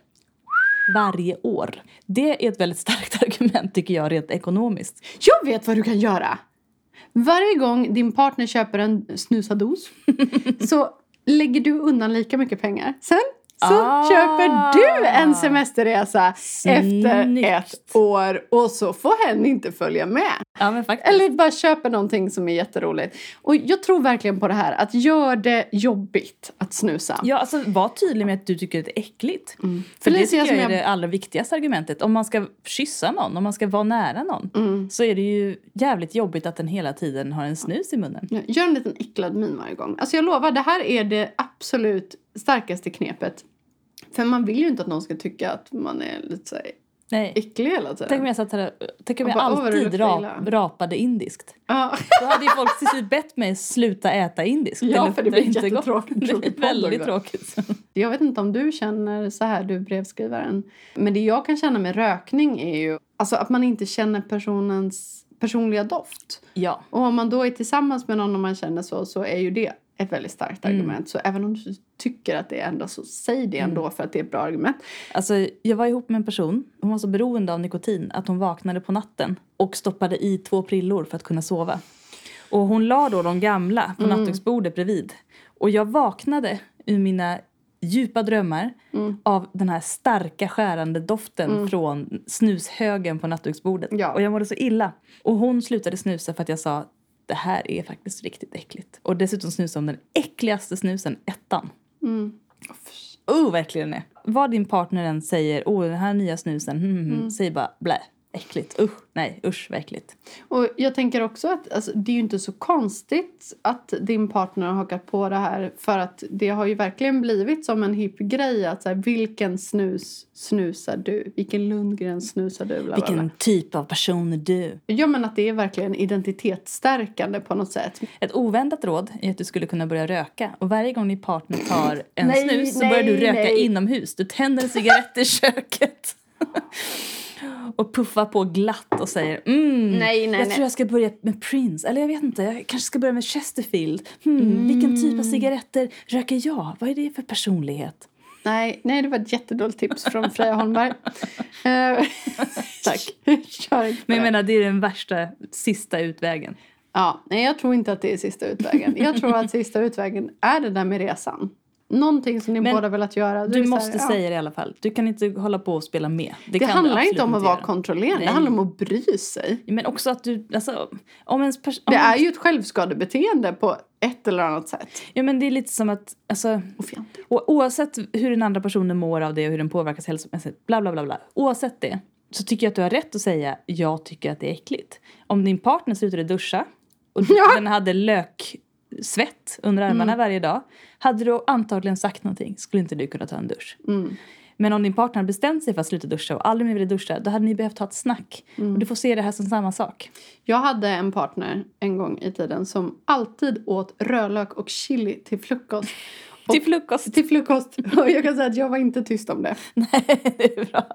Varje år. Det är ett väldigt starkt argument tycker jag rent ekonomiskt. Jag vet vad du kan göra. Varje gång din partner köper en snusados så lägger du undan lika mycket pengar. Sen så Ah. köper du en semesterresa efter Snyggt. ett år och så får hen inte följa med. Ja. Eller bara köper någonting som är jätteroligt. Och jag tror verkligen på det här, att gör det jobbigt att snusa. Ja, alltså var tydlig med att du tycker att det är äckligt. För det Felicia tycker jag är jag- det allra viktigaste argumentet. Om man ska kyssa någon, om man ska vara nära någon. Mm. Så är det ju jävligt jobbigt att den hela tiden har en snus i munnen. Gör en liten äcklad min varje gång. Alltså jag lovar, det här är det absolut starkaste knepet. För man vill ju inte att någon ska tycka att man är lite så här Nej. äcklig hela tiden. Tänk om jag, satt här, tänk om jag bara, "Åh, vad det alltid rap, illa." rapade indiskt. Ja. Då hade ju folk till slut bett mig sluta äta indiskt. Ja, luktar för det blir inte gott. jättetråkigt- Det väldigt tråkigt. Jag vet inte om du känner så här, du brevskrivaren. Men det jag kan känna med rökning är ju alltså att man inte känner personens personliga doft. Ja. Och om man då är tillsammans med någon och man känner så, så är ju det ett väldigt starkt Mm. argument. Så även om du tycker att det är ändå så säg det ändå Mm. för att det är ett bra argument. Alltså, jag var ihop med en person, hon var så beroende av nikotin att hon vaknade på natten och stoppade i två prillor för att kunna sova. Och hon la då de gamla på nattduksbordet bredvid. Och jag vaknade ur mina djupa drömmar av den här starka skärande doften från snushögen på nattduksbordet. Ja. Och jag mådde så illa. Och hon slutade snusa för att jag sa det här är faktiskt riktigt äckligt. Och dessutom snusade hon den äckligaste snusen, ettan. Oh, verkligen är. Vad din partner än säger, oh den här nya snusen, hmm, hmm, säg bara blä, äckligt, usch, nej, usch, vad äckligt. Och jag tänker också att alltså, det är ju inte så konstigt att din partner har hakat på det här. För att det har ju verkligen blivit som en hipp grej att så här, vilken snus snusar du? Vilken Lundgren snusar du? Bla, bla, bla. Vilken typ av person är du? Ja men att det är verkligen identitetsstärkande på något sätt. Ett oväntat råd är att du skulle kunna börja röka. Och varje gång din partner tar en Nej, snus så nej, börjar du röka nej. inomhus. Du tänder en cigarett i köket. och puffar på glatt och säger mm, Nej, nej, jag nej. tror jag ska börja med Prince. Eller jag vet inte, jag kanske ska börja med Chesterfield. Hmm, Vilken typ Mm. av cigaretter röker jag? Vad är det för personlighet? Nej, nej, det var ett jättedåligt tips från Freja Holmberg. Eh, Tack. Men jag menar, det är den värsta, sista utvägen. Ja, nej, jag tror inte att det är sista utvägen. Jag tror att sista utvägen är det där med resan. Någonting som ni Men båda velat göra. Du det så måste här, ja. säga det i alla fall. Du kan inte hålla på och spela med. Det kan du handlar inte om att vara kontrollerande, Nej. det handlar om att bry sig. Men också att du, alltså, om ens om Det är ju ett självskadebeteende på ett eller annat sätt. Ja men det är lite som att, alltså, Offentligt. o- oavsett hur den andra personen mår av det och hur den påverkas hälsomässigt, bla bla bla bla. Oavsett det, så tycker jag att du har rätt att säga jag tycker att det är äckligt. Om din partner slutade duscha och Ja. den hade löksvett under armarna varje dag, hade du antagligen sagt någonting skulle inte du kunna ta en dusch. Men om din partner bestämt sig för att sluta duscha och aldrig mer ville duscha, då hade ni behövt ha ett snack. Och du får se det här som samma sak. Jag hade en partner en gång i tiden som alltid åt rödlök och chili till frukost. Och- Till frukost. Till frukost. Och jag kan säga att jag var inte tyst om det. Nej, det är bra.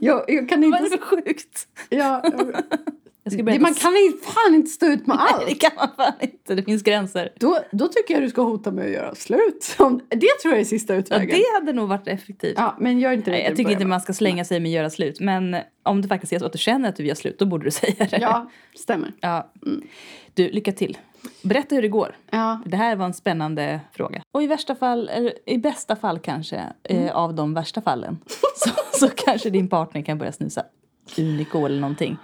Jag, jag kan Vad inte... är det för sjukt? Ja, det, man kan inte, fan inte stå ut med Nej, allt. det kan man fan inte. Det finns gränser. Då, då tycker jag du ska hota med att göra slut. Det tror jag är sista Ja, utvägen. det hade nog varit effektivt. Ja, men gör inte det. Nej, jag tycker inte man ska slänga sig med göra slut. Men om det faktiskt är så att du känner att du göra slut, då borde du säga det. Ja, stämmer. Ja. Du, lycka till. Berätta hur det går. Ja. Det här var en spännande fråga. Och i värsta fall, eller i bästa fall kanske, Mm. eh, av de värsta fallen, så, så kanske din partner kan börja snusa Unico eller någonting.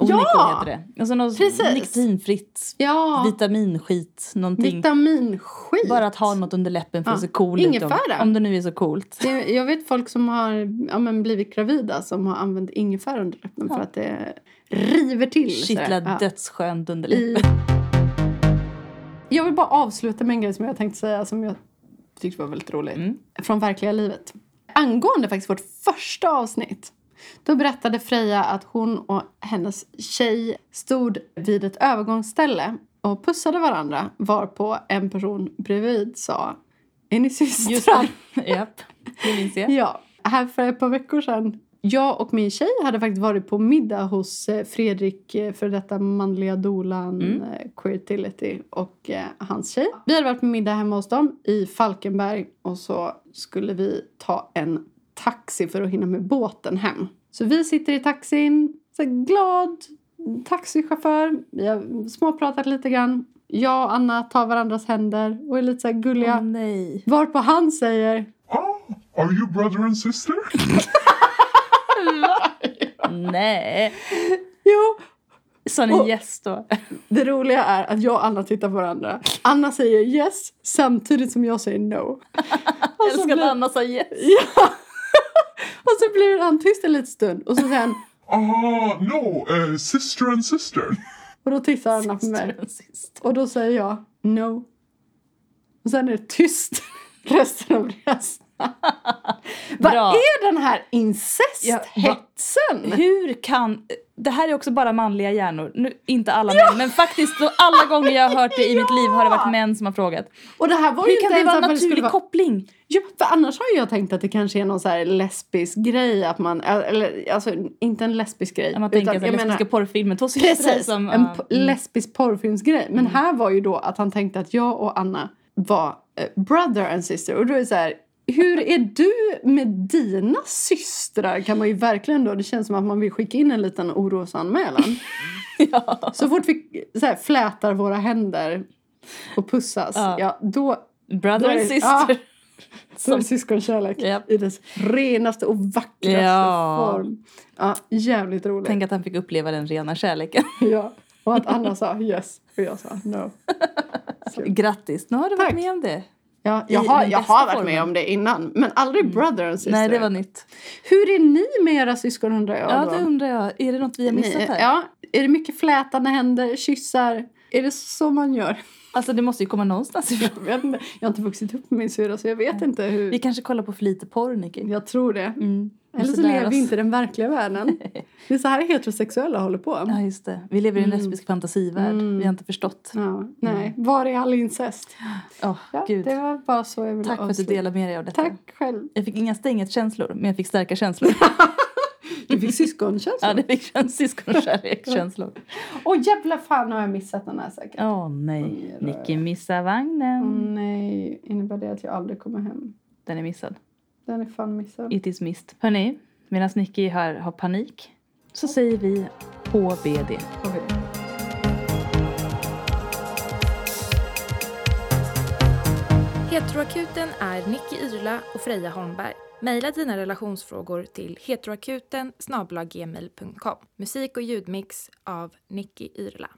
Unico Ja! heter det. Alltså något Precis. nikotinfritt, Ja, vitaminskit, någonting. vitaminskit. Bara att ha något under läppen för Ja. att se cool ut. Om, om det nu är så coolt. Det, jag vet folk som har ja, men blivit gravida som har använt ingefära under läppen för att det river till. Kittlar. Ja. dödsskönt under läppen. Jag vill bara avsluta med en grej som jag tänkte säga som jag tyckte var väldigt roligt. Mm. Från verkliga livet. Angående faktiskt vårt första avsnitt. Då berättade Freja att hon och hennes tjej stod vid ett övergångsställe och pussade varandra varpå en person bredvid sa Är ni systrar? Japp, det minns jag. Ja, här för ett par veckor sedan. Jag och min tjej hade faktiskt varit på middag hos eh, Fredrik, eh, för detta manliga dolan, Mm. eh, Queertility och hans tjej. Vi hade varit på middag hemma hos dem i Falkenberg och så skulle vi ta en taxi för att hinna med båten hem. Så vi sitter i taxin, så glad, taxichaufför. Vi har småpratat lite grann. Jag och Anna tar varandras händer och är lite så här gulliga. Åh, nej. Varpå han säger Oh, are you brother and sister? Nej. Jo, Sa ni yes då? det roliga är att jag och Anna tittar på varandra. Anna säger yes samtidigt som jag säger no. Jag så älskar att Anna sa yes. Ja! Och så blir han tyst en liten stund och så säger han Ah, no, uh, sister and sister. och då tittar Anna på mig. Sist. Och då säger jag no. Och sen är det tyst resten av resan. Vad är den här incesthetsen? Hur kan... Det här är också bara manliga hjärnor. Nu, inte alla män, men faktiskt alla gånger jag har hört det i mitt liv har det varit män som har frågat. Och det här var ju Hur kan inte det vara en naturlig vara... koppling? Ja, för annars har jag tänkt att det kanske är någon så här lesbisk grej att man, eller alltså inte en lesbisk grej. Man tänker utan jag lesbiska menar- porrfilmer, två Precis, som... en mm. lesbisk porrfilmsgrej. Men här var ju då att han tänkte att jag och Anna var eh, brother and sister. Och då är det så här, hur är du med dina systrar? Kan man ju verkligen då, det känns som att man vill skicka in en liten orosanmälan. ja. Så fort vi så här, flätar våra händer och pussas, ja. Ja. då, Brother Då är and sister. ja. Som- syskonkärlek Japp. i dess renaste och vackraste Ja. form. Ja, jävligt roligt. Tänk att han fick uppleva den rena kärleken. Ja. Och att Anna sa yes och jag sa no. Grattis, nu har du Tack. varit med om det. Ja, jag har, jag har varit formen. med om det innan, men aldrig brother and sister. Nej, det var nytt. Hur är ni med era syskon undrar jag Ja, då? det undrar jag. Är det något vi har missat Ni- här? Ja, är det mycket flätande händer, kyssar? Är det så man gör? Alltså det måste ju komma någonstans ifrån. Jag, inte. jag har inte vuxit upp med min syrra så jag vet inte hur. Vi kanske kollar på för lite porr, Nicky. Jag tror det. Mm. Eller Måste så lever vi inte i den verkliga världen. Det är så här heterosexuella håller på. Ja, just det. Vi lever i en lesbisk fantasivärld. Mm. Vi har inte förstått. Ja, nej, var är all incest? Åh, Ja, gud. det var bara så jag ville Tack för att du delar med dig av detta. Tack själv. Jag fick inga stänget-känslor, men jag fick starka känslor. Du fick syskonkänslor. ja, det fick känns- syskonkärlekskänslor. Åh jävla fan har jag missat den här säkert. Åh nej, Nicky missar vagnen. Åh nej, innebär det att jag aldrig kommer hem? Den är missad. Den är fan missad. It is missed. Hörni, medan Nicky här har panik så säger vi HBD. Okej. Heteroakuten är Nicky Irla och Freja Holmberg. Mejla dina relationsfrågor till heteroakuten Musik och ljudmix av Nicky Irla.